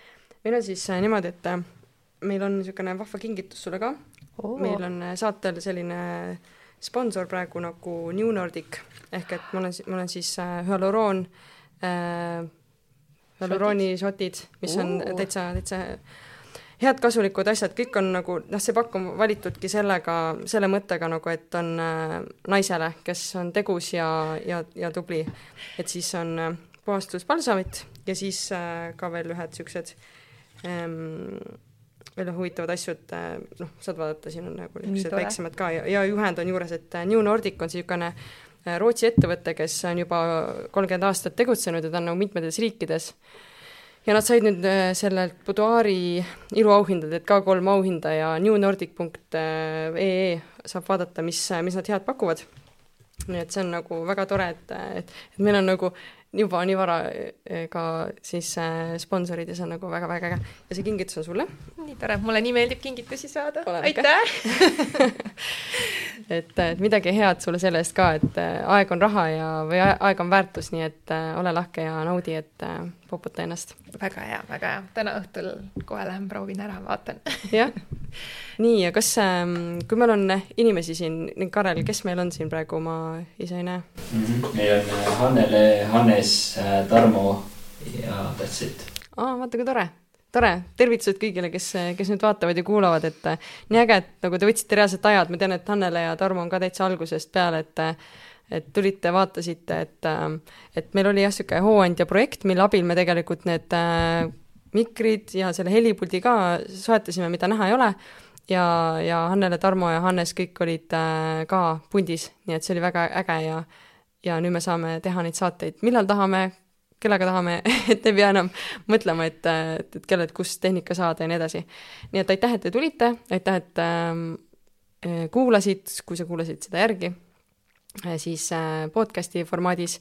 meil on siis äh, niimoodi, et meil on niisugune vahva kingitus sulle ka oh.. meil on saatel selline sponsor praegu nagu New Nordic ehk et mul on, mul on siis hüaluroon äh,, hüalurooni šotid, mis on oh. täitsa, täitsa head kasulikud asjad, kõik on nagu noh, see pakk on valitudki sellega, selle mõttega nagu, et on äh, naisele, kes on tegus ja, ja, ja tubli. et siis on äh, puhastuspalsamit ja siis äh, ka veel ühed siuksed ähm, veel huvitavad asjad, äh, noh, saad vaadata, siin on nagu niisugused väiksemad ka ja, ja juhend on juures, et äh, New Nordic on niisugune äh, Rootsi ettevõte, kes on juba kolmkümmend aastat tegutsenud ja ta on nagu mitmetes riikides ja nad said nüüd äh, sellelt Buduaari iluauhindadelt ka kolm auhinda ja newnordic.ee saab vaadata, mis, mis nad head pakuvad. nii et see on nagu väga tore, et, et, et meil on nagu juba nii vara äh, ka siis äh, sponsorid ja see on nagu väga-väga äge. ja see kingitus on sulle. nii tore, mulle nii meeldib kingitusi saada. aitäh et, et midagi head sulle selle eest ka, et äh, aeg on raha ja, või aeg on väärtus, nii et äh, ole lahke ja naudi, et äh, poputa ennast. väga hea, väga hea, täna õhtul kohe lähen proovin ära, vaatan jah, nii, ja kas ähm,, kui meil on inimesi siin, Karel, kes meil on siin praegu, ma ise ei näe mm? -hmm. meil on Hannele, Hannes, Tarmo ja that's it. aa, vaata kui tore tore, tervitused kõigile, kes, kes nüüd vaatavad ja kuulavad, et nii äge, et nagu te võtsite reaalselt aja, et ma tean, et Hannele ja Tarmo on ka täitsa algusest peale, et et tulite, vaatasite, et, et meil oli jah, niisugune hooandja projekt, mille abil me tegelikult need äh, mikrid ja selle helipuldi ka soetasime, mida näha ei ole, ja, ja Hannele, Tarmo ja Hannes kõik olid äh, ka pundis, nii et see oli väga äge ja ja nüüd me saame teha neid saateid, millal tahame, kellega tahame, et ei pea enam mõtlema, et, et, et kellelt kust tehnika saada ja nii edasi. nii et aitäh, et te tulite, aitäh, et äh, kuulasid, kui sa kuulasid seda järgi. äh,, siis äh, podcast'i formaadis.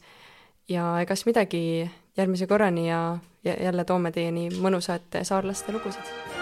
Ja egas midagi, järgmise korrani ja, jälle toome teieni mõnusat saarlaste lugusid